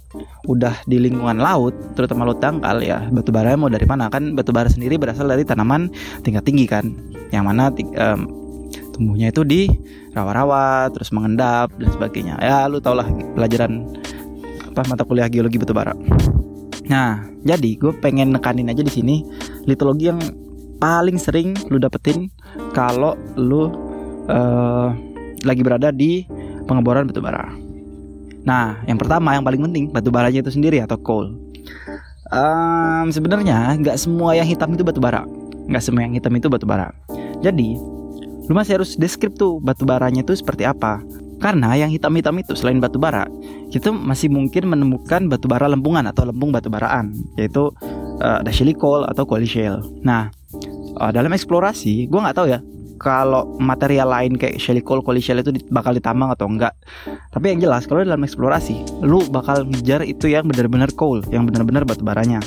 udah di lingkungan laut, terutama laut dangkal ya batu bara mau dari mana kan? Batu bara sendiri berasal dari tanaman tingkat tinggi kan, yang mana um, tumbuhnya itu di rawa-rawa, terus mengendap dan sebagainya. Ya lu tau lah pelajaran apa mata kuliah geologi batu bara. Nah, jadi gue pengen nekanin aja di sini litologi yang paling sering lu dapetin kalau lu uh, lagi berada di pengeboran batu bara. Nah, yang pertama yang paling penting batu baranya itu sendiri atau coal. Um, Sebenarnya nggak semua yang hitam itu batu bara, nggak semua yang hitam itu batu bara. Jadi, lu masih harus deskrip tuh batu baranya itu seperti apa. Karena yang hitam-hitam itu selain batu bara, kita masih mungkin menemukan batu bara lempungan atau lempung batu baraan, yaitu uh, ada shelly coal atau coal shale. Nah, uh, dalam eksplorasi, gue nggak tahu ya kalau material lain kayak shelly coal, coal shale itu bakal ditambang atau enggak. Tapi yang jelas kalau dalam eksplorasi, lu bakal ngejar itu yang benar-benar coal, yang benar-benar batu baranya.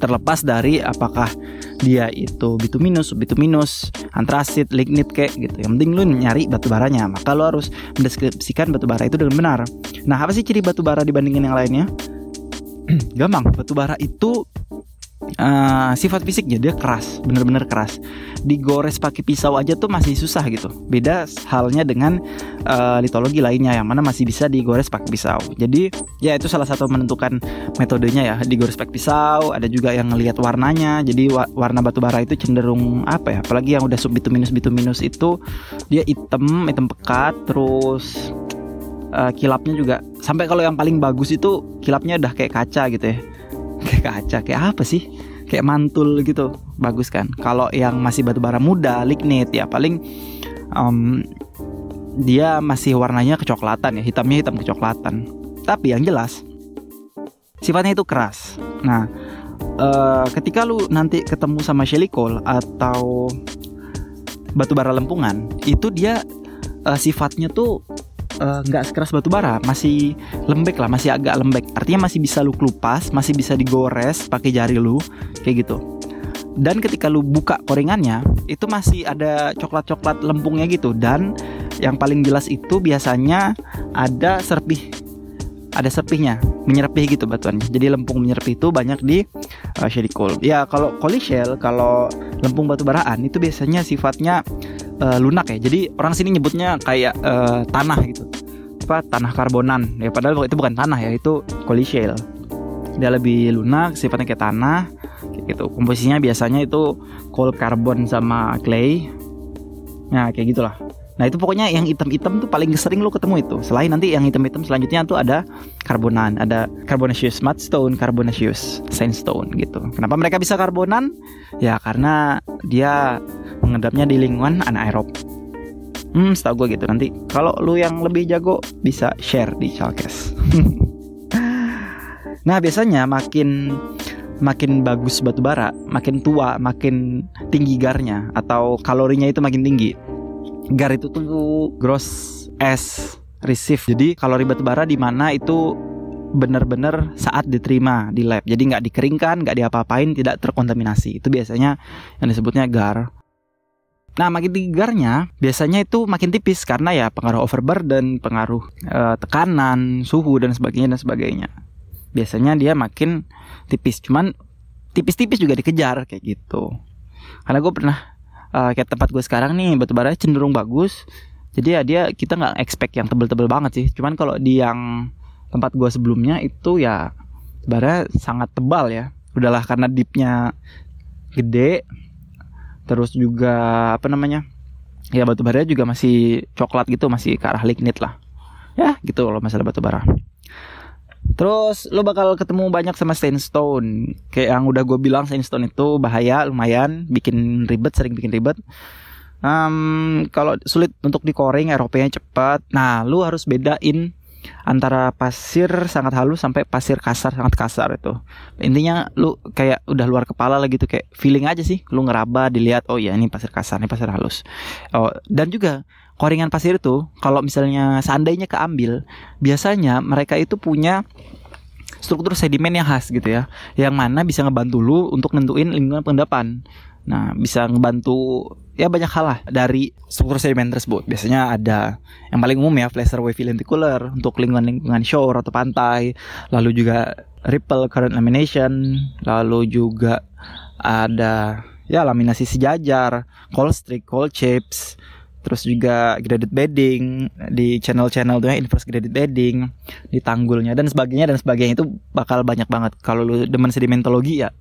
Terlepas dari apakah dia itu bituminus, bituminus, antrasit, lignit kayak gitu. Yang penting lu nyari batu baranya, maka lu harus mendeskripsikan batu bara itu dengan benar. Nah, apa sih ciri batu bara dibandingin yang lainnya? Gampang, batu bara itu uh, sifat fisiknya dia keras, bener-bener keras. Digores pakai pisau aja tuh masih susah gitu. Beda halnya dengan uh, litologi lainnya yang mana masih bisa digores pakai pisau. Jadi ya itu salah satu menentukan metodenya ya. Digores pakai pisau, ada juga yang ngelihat warnanya. Jadi wa warna batu bara itu cenderung apa ya? Apalagi yang udah sub bituminus bituminus itu dia hitam, hitam pekat, terus uh, kilapnya juga sampai kalau yang paling bagus itu kilapnya udah kayak kaca gitu ya kayak kaca kayak apa sih? Kayak mantul gitu. Bagus kan? Kalau yang masih batu bara muda lignit ya paling um, dia masih warnanya kecoklatan ya hitamnya hitam kecoklatan. Tapi yang jelas sifatnya itu keras. Nah uh, ketika lu nanti ketemu sama shelly coal atau batu bara lempungan itu dia uh, sifatnya tuh nggak uh, sekeras batu bara, masih lembek lah, masih agak lembek. Artinya masih bisa lu kelupas, masih bisa digores pakai jari lu, kayak gitu. Dan ketika lu buka koringannya, itu masih ada coklat-coklat lempungnya gitu. Dan yang paling jelas itu biasanya ada serpih, ada serpihnya, menyerpih gitu batuannya. Jadi lempung menyerpih itu banyak di uh, shady coal. Ya kalau coal shell, kalau lempung batu baraan itu biasanya sifatnya uh, lunak ya. Jadi orang sini nyebutnya kayak uh, tanah gitu. Apa tanah karbonan. Ya padahal itu bukan tanah ya, itu shale. Dia lebih lunak, sifatnya kayak tanah gitu. Komposisinya biasanya itu coal carbon sama clay. Nah, kayak gitulah. Nah itu pokoknya yang hitam-hitam tuh paling sering lo ketemu itu. Selain nanti yang hitam-hitam selanjutnya tuh ada karbonan, ada carbonaceous mudstone, carbonaceous sandstone gitu. Kenapa mereka bisa karbonan? Ya karena dia mengendapnya di lingkungan anaerob. Hmm, setahu gue gitu nanti. Kalau lu yang lebih jago bisa share di Chalkes. nah biasanya makin makin bagus batu bara, makin tua, makin tinggi garnya atau kalorinya itu makin tinggi gar itu tuh gross as receive. Jadi kalori batu bara di mana itu benar-benar saat diterima di lab. Jadi nggak dikeringkan, nggak diapa-apain, tidak terkontaminasi. Itu biasanya yang disebutnya gar. Nah, makin tinggi garnya biasanya itu makin tipis karena ya pengaruh overburden, pengaruh uh, tekanan, suhu dan sebagainya dan sebagainya. Biasanya dia makin tipis. Cuman tipis-tipis juga dikejar kayak gitu karena gue pernah uh, kayak tempat gue sekarang nih batu bara cenderung bagus jadi ya dia kita nggak expect yang tebel-tebel banget sih cuman kalau di yang tempat gue sebelumnya itu ya sebenarnya sangat tebal ya udahlah karena dipnya gede terus juga apa namanya ya batu bara juga masih coklat gitu masih ke arah lignit lah. Ya gitu loh masalah batu bara. Terus lo bakal ketemu banyak sama sandstone. Kayak yang udah gue bilang sandstone itu bahaya lumayan Bikin ribet, sering bikin ribet. Um, Kalau sulit untuk di coring, ROP-nya cepat. Nah lu harus bedain antara pasir sangat halus sampai pasir kasar sangat kasar itu. Intinya lu kayak udah luar kepala lah gitu kayak feeling aja sih. Lu ngeraba dilihat oh ya ini pasir kasar ini pasir halus. Oh dan juga koringan pasir itu kalau misalnya seandainya keambil biasanya mereka itu punya struktur sedimen yang khas gitu ya. Yang mana bisa ngebantu lu untuk nentuin lingkungan pengendapan Nah, bisa ngebantu ya banyak hal lah dari struktur sedimen tersebut. Biasanya ada yang paling umum ya flasher wave lenticular untuk lingkungan-lingkungan shore atau pantai, lalu juga ripple current lamination, lalu juga ada ya laminasi sejajar, cold streak, cold chips, terus juga graded bedding di channel-channel tuh ya inverse graded bedding di tanggulnya dan sebagainya dan sebagainya. Itu bakal banyak banget. Kalau lu demen sedimentologi ya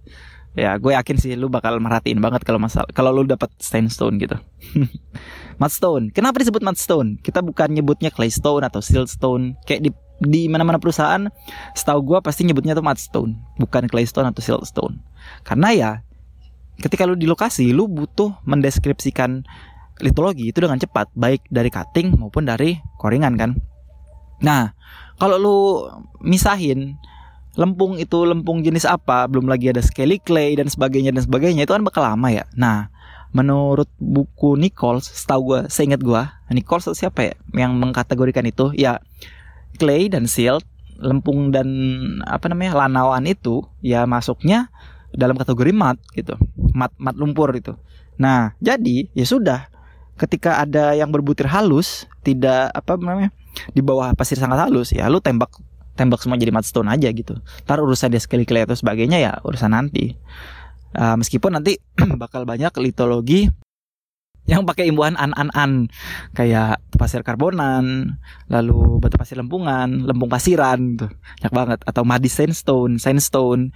ya gue yakin sih lu bakal merhatiin banget kalau masalah kalau lu dapat sandstone gitu. Mudstone kenapa disebut mudstone kita bukan nyebutnya claystone atau siltstone kayak di di mana-mana perusahaan setahu gue pasti nyebutnya tuh mudstone bukan claystone atau siltstone karena ya ketika lu di lokasi lu butuh mendeskripsikan litologi itu dengan cepat baik dari cutting maupun dari koringan kan. Nah kalau lu misahin lempung itu lempung jenis apa, belum lagi ada scaly clay dan sebagainya dan sebagainya itu kan bakal lama ya. Nah, menurut buku Nichols, setahu gue, seingat gue, Nichols siapa ya yang mengkategorikan itu? Ya, clay dan silt, lempung dan apa namanya lanawan itu ya masuknya dalam kategori mat gitu, mat mat lumpur itu. Nah, jadi ya sudah, ketika ada yang berbutir halus, tidak apa namanya di bawah pasir sangat halus, ya lu tembak tembak semua jadi mudstone aja gitu. Ntar urusan dia sekali atau sebagainya ya urusan nanti. Uh, meskipun nanti bakal banyak litologi yang pakai imbuhan an-an-an kayak pasir karbonan, lalu batu pasir lempungan, lempung pasiran tuh. Banyak banget atau muddy sandstone, sandstone,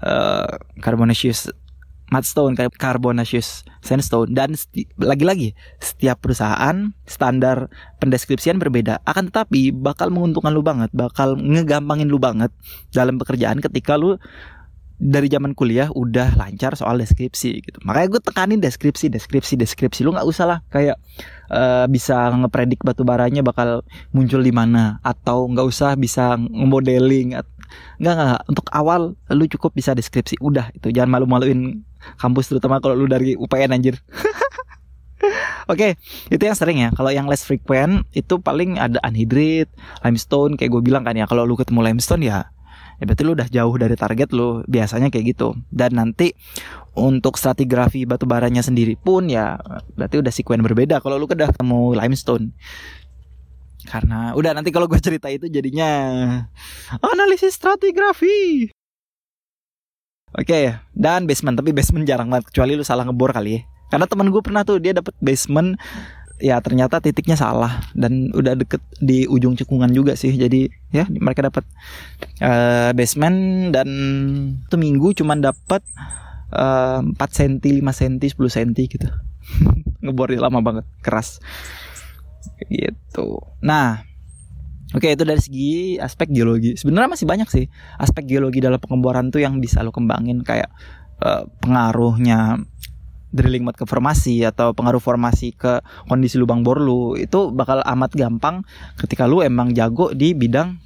uh, carbonaceous mudstone carbonaceous sandstone. Dan lagi-lagi setiap perusahaan standar pendeskripsian berbeda. Akan tetapi bakal menguntungkan lu banget bakal ngegampangin lu banget dalam pekerjaan ketika lu dari zaman kuliah udah lancar soal deskripsi gitu. Makanya gue tekanin deskripsi deskripsi deskripsi. Lu nggak usah lah kayak uh, bisa ngepredik batu baranya bakal muncul di mana. Atau nggak usah bisa ngemodeling nggak nggak untuk awal lu cukup bisa deskripsi. Udah itu. Jangan malu-maluin kampus terutama kalau lu dari UPN anjir. Oke, okay, itu yang sering ya. Kalau yang less frequent itu paling ada anhydrite, limestone kayak gue bilang kan ya. Kalau lu ketemu limestone ya ya berarti lu udah jauh dari target lu. Biasanya kayak gitu. Dan nanti untuk stratigrafi batu baranya sendiri pun ya berarti udah sekuen berbeda. Kalau lu udah ketemu limestone karena udah nanti kalau gue cerita itu jadinya analisis stratigrafi. Oke okay, dan basement. Tapi basement jarang banget kecuali lu salah ngebor kali ya. Karena teman gue pernah tuh dia dapet basement. Ya ternyata titiknya salah. Dan udah deket di ujung cekungan juga sih. Jadi ya mereka dapat uh, basement. Dan itu minggu cuman dapat uh, 4 cm 5 cm 10 cm gitu. Ngebornya lama banget keras gitu. Nah Oke itu dari segi aspek geologi. Sebenarnya masih banyak sih Aspek geologi dalam pengeboran tuh yang bisa lo kembangin Kayak uh, pengaruhnya drilling mode ke formasi atau pengaruh formasi ke kondisi lubang bor lu. Itu bakal amat gampang ketika lu emang jago di bidang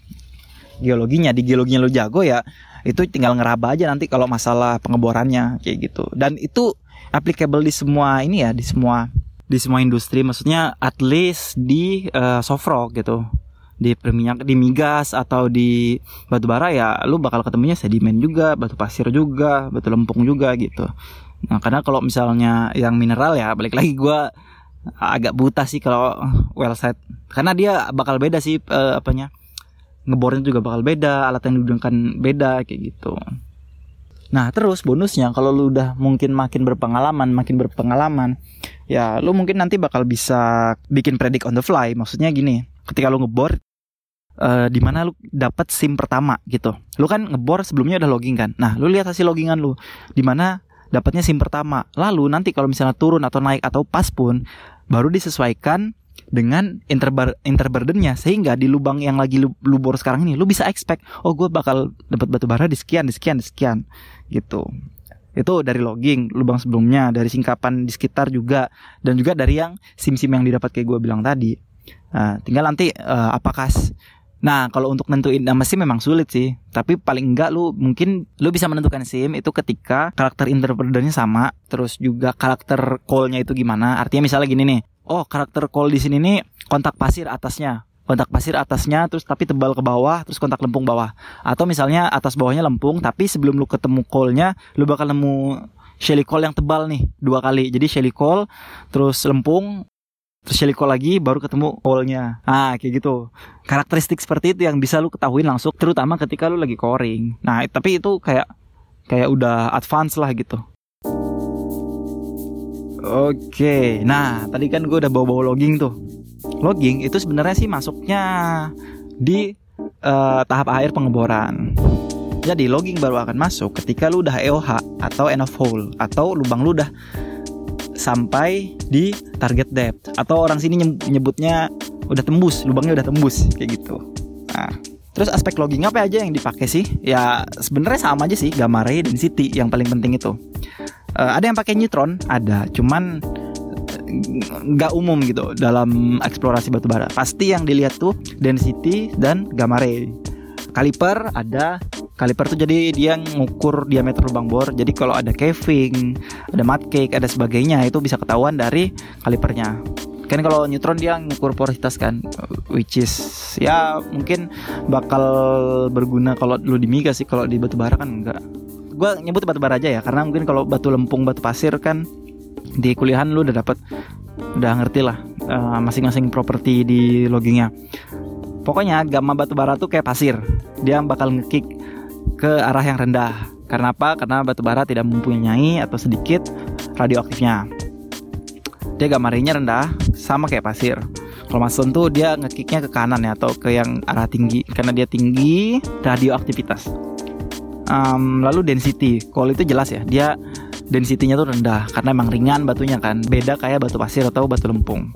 geologinya. Di geologinya lu jago ya itu tinggal ngeraba aja nanti kalau masalah pengeborannya kayak gitu. Dan itu applicable di semua ini ya di semua di semua industri maksudnya at least di uh, soft rock gitu di minyak di migas atau di batu bara ya lu bakal ketemunya sedimen juga batu pasir juga batu lempung juga gitu Nah, karena kalau misalnya yang mineral ya balik lagi gue agak buta sih kalau well set. Karena dia bakal beda sih uh, apanya. Ngebornya juga bakal beda, alat yang digunakan beda kayak gitu. Nah terus bonusnya kalau lu udah mungkin makin berpengalaman, makin berpengalaman, ya lu mungkin nanti bakal bisa bikin predik on the fly. Maksudnya gini, ketika lu ngebor, uh, di mana lu dapat SIM pertama gitu. Lu kan ngebor sebelumnya udah logging kan. Nah, lu lihat hasil loggingan lu di mana dapatnya SIM pertama. Lalu nanti kalau misalnya turun atau naik atau pas pun baru disesuaikan dengan interbar interburdennya sehingga di lubang yang lagi lu, lu sekarang ini lu bisa expect oh gue bakal dapat batu bara di sekian di sekian di sekian gitu itu dari logging lubang sebelumnya dari singkapan di sekitar juga dan juga dari yang sim sim yang didapat kayak gue bilang tadi nah, tinggal nanti uh, apakah Nah, kalau untuk nentuin nama SIM memang sulit sih. Tapi paling enggak lu mungkin lu bisa menentukan SIM itu ketika karakter interpreternya sama, terus juga karakter call-nya itu gimana. Artinya misalnya gini nih. Oh, karakter call di sini nih kontak pasir atasnya. Kontak pasir atasnya terus tapi tebal ke bawah, terus kontak lempung bawah. Atau misalnya atas bawahnya lempung, tapi sebelum lu ketemu call-nya, lu bakal nemu Shelly call yang tebal nih dua kali. Jadi Shelly call terus lempung terus Shelly call lagi baru ketemu callnya ah kayak gitu karakteristik seperti itu yang bisa lu ketahuin langsung terutama ketika lu lagi coring nah tapi itu kayak kayak udah advance lah gitu Oke, nah tadi kan gue udah bawa-bawa logging tuh. Logging itu sebenarnya sih masuknya di uh, tahap akhir pengeboran. Jadi logging baru akan masuk ketika lu udah EOH atau end of hole atau lubang lu udah sampai di target depth atau orang sini nyebutnya udah tembus lubangnya udah tembus kayak gitu nah terus aspek logging apa aja yang dipakai sih ya sebenarnya sama aja sih gamma ray density yang paling penting itu uh, ada yang pakai neutron ada cuman nggak umum gitu dalam eksplorasi batu bara pasti yang dilihat tuh density dan gamma ray kaliper ada Kaliper tuh jadi dia ngukur diameter lubang bor. Jadi kalau ada caving, ada mud cake, ada sebagainya itu bisa ketahuan dari kalipernya. Kan kalau neutron dia ngukur porositas kan, which is ya mungkin bakal berguna kalau lu di miga sih, kalau di batu bara kan enggak. Gua nyebut batu bara aja ya, karena mungkin kalau batu lempung, batu pasir kan di kuliahan lu udah dapat udah ngerti lah uh, masing-masing properti di loggingnya. Pokoknya gamma batu bara tuh kayak pasir, dia bakal ngekick ke arah yang rendah. Karena apa? Karena batu bara tidak mempunyai atau sedikit radioaktifnya. Dia gamarinya rendah, sama kayak pasir. Kalau mason tuh dia ngekiknya ke kanan ya atau ke yang arah tinggi karena dia tinggi radioaktivitas. Um, lalu density, kalau itu jelas ya, dia densitinya tuh rendah karena emang ringan batunya kan, beda kayak batu pasir atau batu lempung.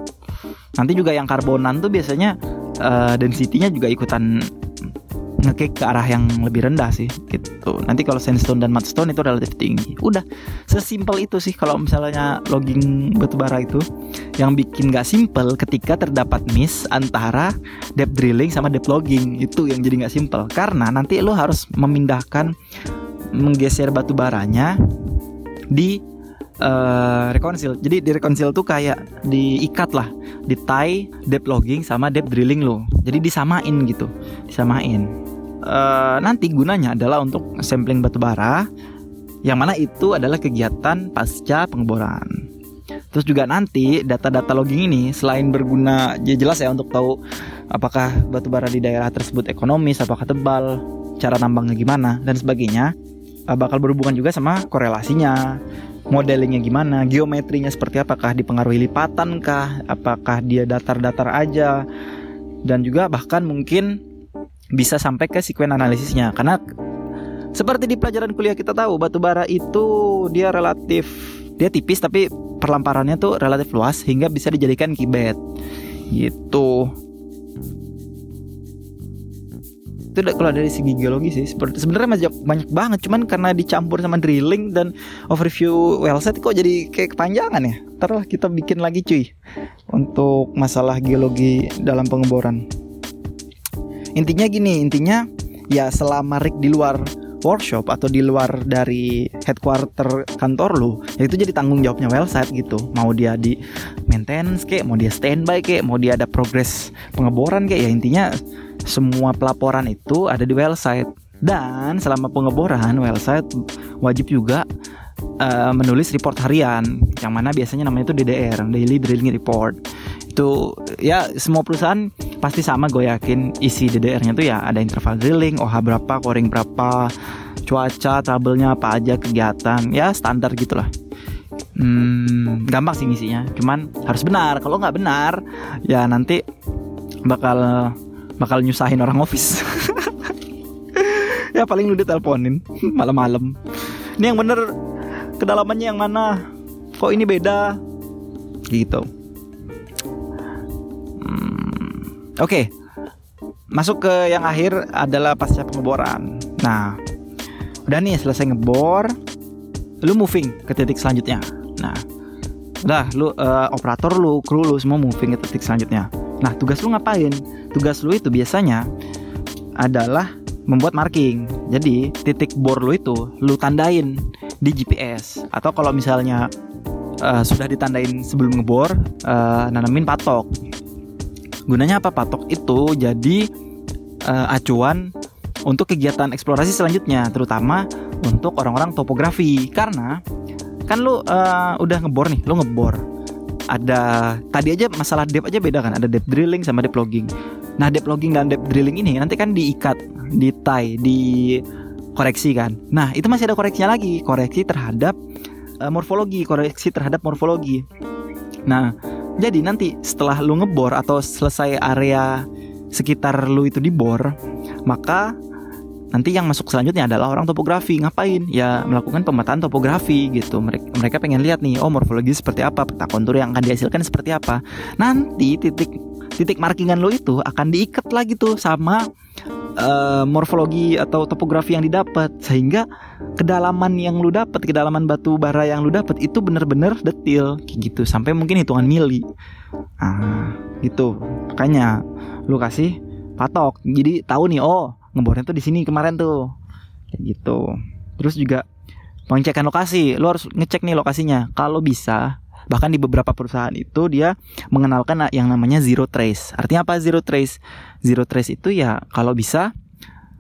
Nanti juga yang karbonan tuh biasanya uh, densitinya juga ikutan ngekick ke arah yang lebih rendah sih gitu. Nanti kalau sandstone dan mudstone itu relatif tinggi. Udah sesimpel itu sih kalau misalnya logging batubara itu yang bikin gak simple ketika terdapat miss antara depth drilling sama depth logging itu yang jadi gak simple karena nanti lo harus memindahkan menggeser batu baranya di uh, reconcile. Jadi di reconcile tuh kayak diikat lah, di tie depth logging sama depth drilling lo. Jadi disamain gitu, disamain uh, nanti gunanya adalah untuk sampling batu bara yang mana itu adalah kegiatan pasca pengeboran. Terus juga nanti data-data logging ini selain berguna ya jelas ya untuk tahu apakah batu bara di daerah tersebut ekonomis, apakah tebal, cara nambangnya gimana dan sebagainya, eh, bakal berhubungan juga sama korelasinya, modelingnya gimana, geometrinya seperti apakah dipengaruhi lipatan kah, apakah dia datar-datar aja, dan juga bahkan mungkin bisa sampai ke sekuen analisisnya. Karena seperti di pelajaran kuliah kita tahu batu bara itu dia relatif dia tipis tapi perlamparannya tuh relatif luas hingga bisa dijadikan kibet. Gitu itu kalau dari segi geologi sih. Sebenarnya masih banyak banget cuman karena dicampur sama drilling dan overview well set kok jadi kayak kepanjangan ya. Ntar kita bikin lagi cuy untuk masalah geologi dalam pengeboran. Intinya gini intinya ya selama Rick di luar workshop atau di luar dari headquarter kantor lu ya itu jadi tanggung jawabnya well site gitu. Mau dia di maintenance kek mau dia standby kek mau dia ada progres pengeboran kek ya intinya semua pelaporan itu ada di well site dan selama pengeboran well site wajib juga uh, menulis report harian yang mana biasanya namanya itu DDR daily drilling report itu ya semua perusahaan pasti sama gue yakin isi DDR-nya tuh ya ada interval drilling, OH berapa, coring berapa, cuaca, trouble-nya apa aja, kegiatan, ya standar gitulah. Hmm, gampang sih ngisinya, cuman harus benar. Kalau nggak benar, ya nanti bakal bakal nyusahin orang office. ya paling lu diteleponin malam-malam. Ini yang bener kedalamannya yang mana? Kok ini beda? Gitu. Hmm, Oke, okay. masuk ke yang akhir adalah pasca pengeboran. Nah, udah nih selesai ngebor, lu moving ke titik selanjutnya. Nah, udah lu uh, operator lu, kru lu semua moving ke titik selanjutnya. Nah, tugas lu ngapain? Tugas lu itu biasanya adalah membuat marking. Jadi, titik bor lu itu lu tandain di GPS atau kalau misalnya uh, sudah ditandain sebelum ngebor, uh, nanamin patok. Gunanya apa patok itu? Jadi uh, acuan untuk kegiatan eksplorasi selanjutnya, terutama untuk orang-orang topografi. Karena kan lu uh, udah ngebor nih, lu ngebor. Ada tadi aja masalah depth aja beda kan, ada depth drilling sama depth logging. Nah, depth logging dan depth drilling ini nanti kan diikat, di tie, di koreksi kan. Nah, itu masih ada koreksinya lagi, koreksi terhadap uh, morfologi, koreksi terhadap morfologi. Nah, jadi nanti setelah lu ngebor atau selesai area sekitar lu itu dibor, maka nanti yang masuk selanjutnya adalah orang topografi. Ngapain? Ya melakukan pemetaan topografi gitu. Mereka mereka pengen lihat nih oh morfologi seperti apa peta kontur yang akan dihasilkan seperti apa. Nanti titik titik markingan lo itu akan diikat lagi tuh sama uh, morfologi atau topografi yang didapat. Sehingga kedalaman yang lu dapat kedalaman batu bara yang lu dapat itu bener-bener detil. Kayak gitu. Sampai mungkin hitungan mili. Ah gitu. Makanya lu kasih patok. Jadi tahu nih oh ngebornya tuh di sini kemarin tuh. Kayak gitu. Terus juga pengecekan lokasi. Lo harus ngecek nih lokasinya. Kalau bisa bahkan di beberapa perusahaan itu dia mengenalkan yang namanya zero trace. Artinya apa zero trace? Zero trace itu ya kalau bisa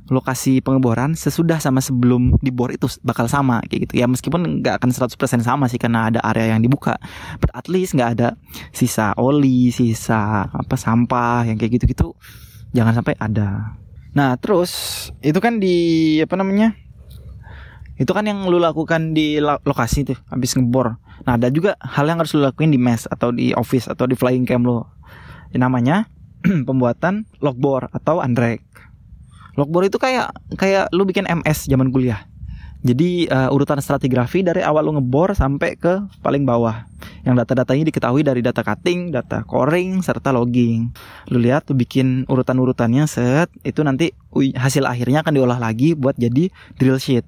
lokasi pengeboran sesudah sama sebelum dibor itu bakal sama kayak gitu. Ya meskipun nggak akan 100% sama sih karena ada area yang dibuka. But at least nggak ada sisa oli sisa apa sampah yang kayak gitu-gitu. Jangan sampai ada Nah, terus itu kan di apa namanya? Itu kan yang lu lakukan di lokasi tuh habis ngebor. Nah, ada juga hal yang harus lu lakuin di mes atau di office atau di flying cam lu. Ini namanya pembuatan logbor atau andrek. Logbor itu kayak kayak lu bikin MS zaman kuliah. Jadi uh, urutan stratigrafi dari awal lu ngebor sampai ke paling bawah. Yang data-datanya diketahui dari data cutting, data coring, serta logging. Lu lihat, lu bikin urutan-urutannya set, itu nanti hasil akhirnya akan diolah lagi buat jadi drill sheet.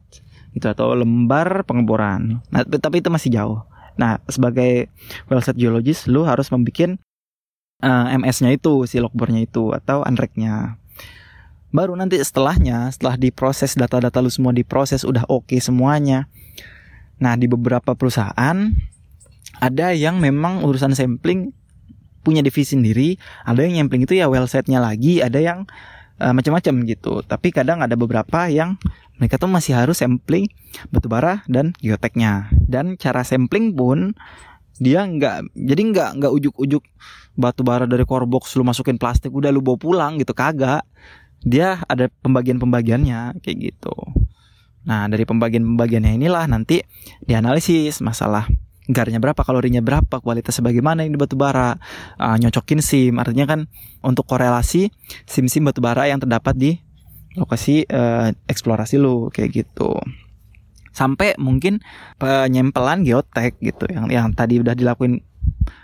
Itu atau lembar pengeboran. Nah, tapi itu masih jauh. Nah, sebagai well set geologist, lu harus membuat uh, eh, MS-nya itu, si logbornya itu atau unrack-nya baru nanti setelahnya setelah diproses data-data lu semua diproses udah oke okay semuanya. Nah di beberapa perusahaan ada yang memang urusan sampling punya divisi sendiri ada yang sampling itu ya well setnya lagi ada yang uh, macam-macam gitu. Tapi kadang ada beberapa yang mereka tuh masih harus sampling batubara dan geoteknya. Dan cara sampling pun dia nggak jadi nggak nggak ujuk-ujuk batu bara dari core box lu masukin plastik udah lu bawa pulang gitu kagak dia ada pembagian-pembagiannya kayak gitu. Nah, dari pembagian-pembagiannya inilah nanti dianalisis masalah garnya berapa, kalorinya berapa, kualitas bagaimana ini batu bara, uh, nyocokin SIM, artinya kan untuk korelasi SIM-SIM batu bara yang terdapat di lokasi uh, eksplorasi lu kayak gitu. Sampai mungkin penyempelan geotek gitu yang yang tadi udah dilakuin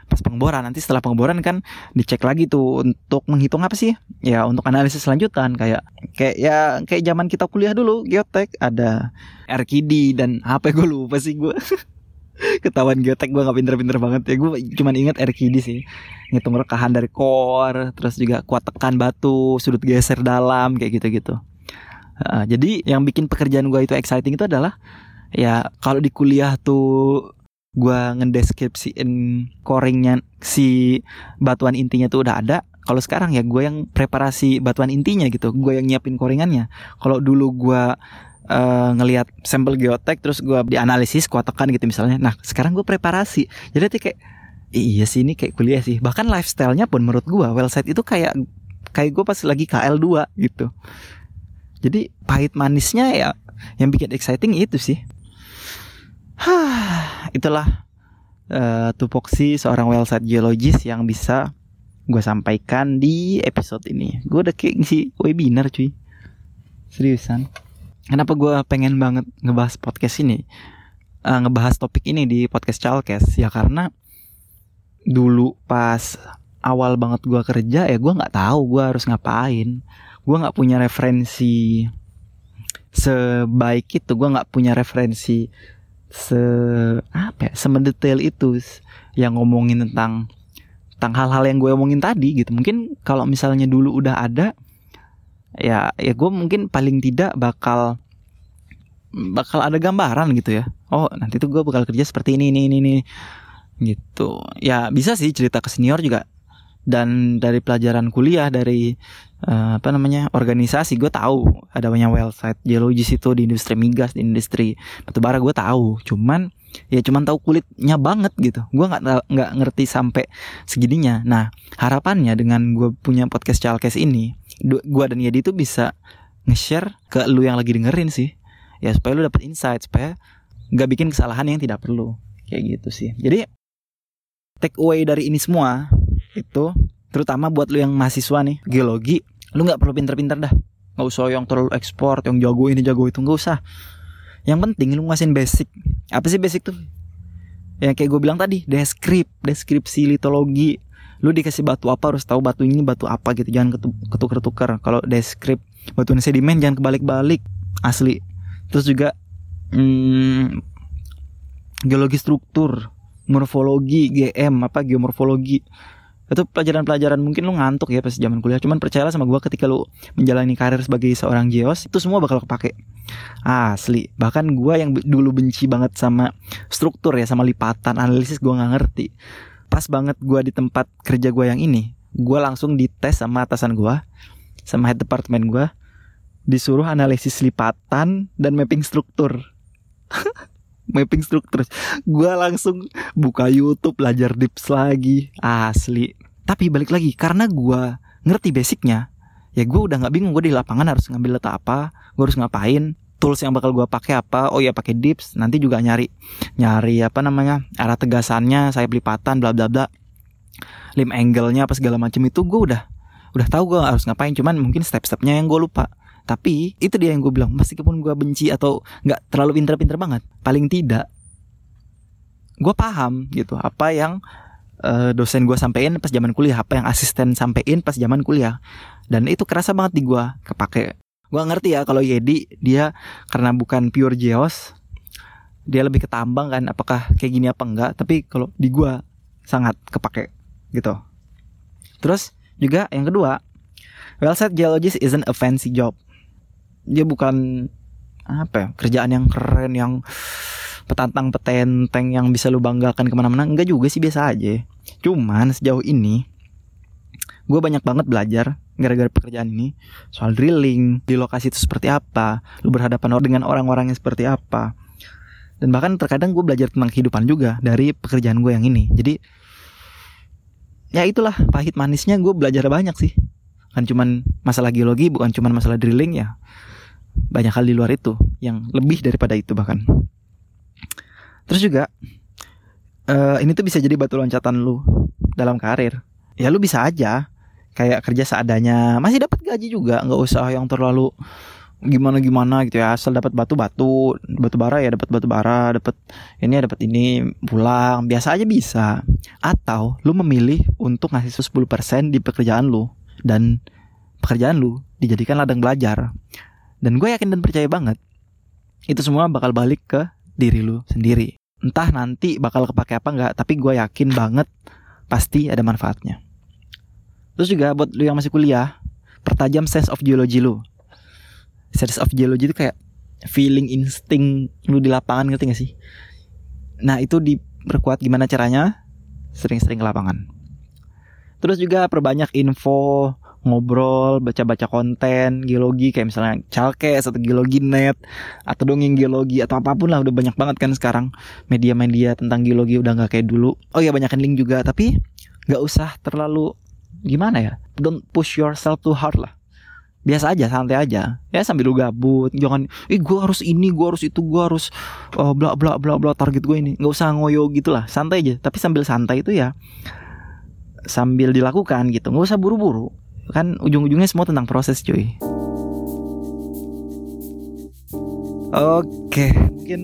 pas pengeboran. Nanti setelah pengeboran kan dicek lagi tuh untuk menghitung apa sih? Ya untuk analisis selanjutan kayak kayak ya kayak zaman kita kuliah dulu geotek ada RKD dan apa gue lupa sih gue ketahuan geotek gue nggak pinter-pinter banget. Ya gue cuma ingat RKD sih. Ngitung rekahan dari core terus juga kuat tekan batu sudut geser dalam kayak gitu-gitu. Uh, jadi yang bikin pekerjaan gue itu exciting itu adalah ya kalau di kuliah tuh gue ngedeskripsiin coringnya si batuan intinya tuh udah ada. Kalau sekarang ya gue yang preparasi batuan intinya gitu. Gue yang nyiapin coringannya. Kalau dulu gue uh, ngelihat sampel geotek terus gue dianalisis kuat tekan gitu misalnya. Nah sekarang gue preparasi. Jadi nanti kayak iya sih ini kayak kuliah sih. Bahkan lifestylenya pun menurut gue well site itu kayak kayak gue pas lagi KL 2 gitu. Jadi pahit manisnya ya yang bikin exciting itu sih Hah, itulah uh, tupoksi seorang well site geologist yang bisa gue sampaikan di episode ini. Gue udah kayak ngisi webinar cuy. Seriusan. Kenapa gue pengen banget ngebahas podcast ini? Uh, ngebahas topik ini di podcast Chalkes ya karena dulu pas awal banget gue kerja ya gue nggak tahu gue harus ngapain. Gue nggak punya referensi sebaik itu. Gue nggak punya referensi se apa ya, semedetail itu yang ngomongin tentang tentang hal-hal yang gue omongin tadi gitu. Mungkin kalau misalnya dulu udah ada ya ya gue mungkin paling tidak bakal bakal ada gambaran gitu ya. Oh, nanti tuh gue bakal kerja seperti ini ini ini, ini. gitu. Ya bisa sih cerita ke senior juga dan dari pelajaran kuliah dari uh, apa namanya organisasi gue tahu ada banyak well site geologis itu di industri migas di industri batubara gue tahu. Cuman ya cuman tahu kulitnya banget gitu. Gue nggak nggak ngerti sampai segininya. Nah harapannya dengan gue punya podcast chalkes ini gue dan Yadi itu bisa nge-share ke lu yang lagi dengerin sih. Ya supaya lu dapet insight supaya nggak bikin kesalahan yang tidak perlu. Kayak gitu sih. Jadi take away dari ini semua itu terutama buat lu yang mahasiswa nih geologi lu nggak perlu pinter-pinter dah. Nggak usah yang terlalu ekspor yang jago ini jago itu nggak usah. Yang penting lu ngasihin basic. Apa sih basic tuh? Yang kayak gue bilang tadi deskrip deskripsi litologi. Lu dikasih batu apa harus tahu batu ini batu apa gitu. Jangan ketukar-tukar kalau deskrip batu ini sedimen jangan kebalik-balik. Asli. Terus juga hmm, geologi struktur morfologi GM apa geomorfologi itu pelajaran-pelajaran mungkin lu ngantuk ya pas zaman kuliah. Cuman percayalah sama gue ketika lu menjalani karir sebagai seorang geos itu semua bakal kepake. Asli. Bahkan gue yang dulu benci banget sama struktur ya sama lipatan analisis gue nggak ngerti. Pas banget gue di tempat kerja gue yang ini gue langsung dites sama atasan gue sama head department gue disuruh analisis lipatan dan mapping struktur mapping struktur gue langsung buka YouTube belajar dips lagi. Asli. Tapi balik lagi karena gue ngerti basicnya ya gue udah nggak bingung gue di lapangan harus ngambil letak apa gue harus ngapain tools yang bakal gue pakai apa oh ya pakai dips nanti juga nyari nyari apa namanya arah tegasannya saya pelipatan bla bla bla. Lim angle-nya apa segala macam itu gue udah udah tahu gue harus ngapain cuman mungkin step-stepnya yang gue lupa tapi itu dia yang gue bilang meskipun gue benci atau nggak terlalu pinter-pinter banget paling tidak gue paham gitu apa yang uh, dosen gue sampein pas zaman kuliah apa yang asisten sampein pas zaman kuliah. Dan itu kerasa banget di gue kepake. Gue ngerti ya kalau Yedi dia karena bukan pure geos dia lebih ketambang kan apakah kayak gini apa enggak tapi kalau di gue sangat kepake gitu. Terus juga yang kedua well said geologist isn't a fancy job dia bukan apa ya kerjaan yang keren yang petantang petenteng yang bisa lu banggakan ke mana-mana. Enggak juga sih biasa aja. Cuman sejauh ini gue banyak banget belajar gara-gara pekerjaan ini. Soal drilling di lokasi itu seperti apa lu berhadapan dengan orang-orangnya seperti apa. Dan bahkan terkadang gue belajar tentang kehidupan juga dari pekerjaan gue yang ini. Jadi ya itulah pahit manisnya gue belajar banyak sih. Kan cuman masalah geologi bukan cuman masalah drilling ya banyak hal di luar itu yang lebih daripada itu bahkan. Terus juga uh, ini tuh bisa jadi batu loncatan lu dalam karir. Ya lu bisa aja kayak kerja seadanya masih dapat gaji juga nggak usah yang terlalu gimana gimana gitu ya asal dapat batu batu batu bara ya dapat batu bara dapat ini dapat ini pulang biasa aja bisa. Atau lu memilih untuk ngasih 10% di pekerjaan lu dan pekerjaan lu dijadikan ladang belajar dan gue yakin dan percaya banget itu semua bakal balik ke diri lu sendiri. Entah nanti bakal kepake apa enggak, tapi gue yakin banget pasti ada manfaatnya. Terus juga buat lu yang masih kuliah, pertajam sense of geology lu. Sense of geology itu kayak feeling insting lu di lapangan ngerti gak sih? Nah itu diperkuat gimana caranya? Sering-sering ke lapangan. Terus juga perbanyak info ngobrol, baca-baca konten geologi kayak misalnya Chalkes atau Geologi Net atau dongeng geologi atau apa pun lah udah banyak banget kan sekarang media-media tentang geologi udah nggak kayak dulu. Oh ya banyakin link juga tapi nggak usah terlalu gimana ya? Don't push yourself too hard lah. biasa aja santai aja ya sambil lu gabut jangan ih gue harus ini gue harus itu gue harus uh, bla bla bla bla target gue ini nggak usah ngoyo gitulah santai aja tapi sambil santai itu ya sambil dilakukan gitu nggak usah buru-buru kan ujung-ujungnya semua tentang proses cuy. Oke mungkin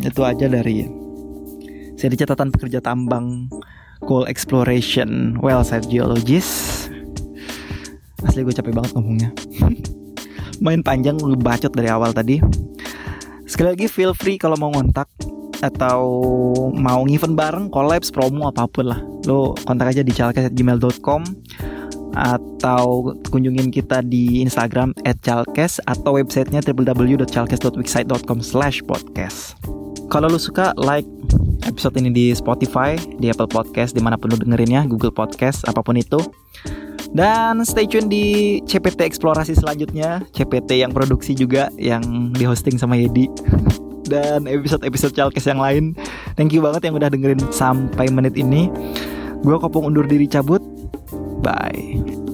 itu aja dari seri catatan pekerja tambang coal exploration well site geologist asli gue capek banget ngomongnya. Main panjang ngebacot dari awal tadi. Sekali lagi feel free kalau mau ngontak atau mau event bareng, collabs, promo apa pun lah. Lo kontak aja di calkes@gmail.com atau kunjungin kita di Instagram @calkes atau websitenya www.calkes.wixsite.com/podcast. Kalau lo suka, like episode ini di Spotify, di Apple Podcast, di mana pun lo dengerinnya, Google Podcast, apa pun itu. Dan stay tune di CPT eksplorasi selanjutnya CPT yang produksi juga Yang di hosting sama Yedi Dan episode-episode Chalkes yang lain Thank you banget yang udah dengerin sampai menit ini Gue kopong undur diri cabut Bye.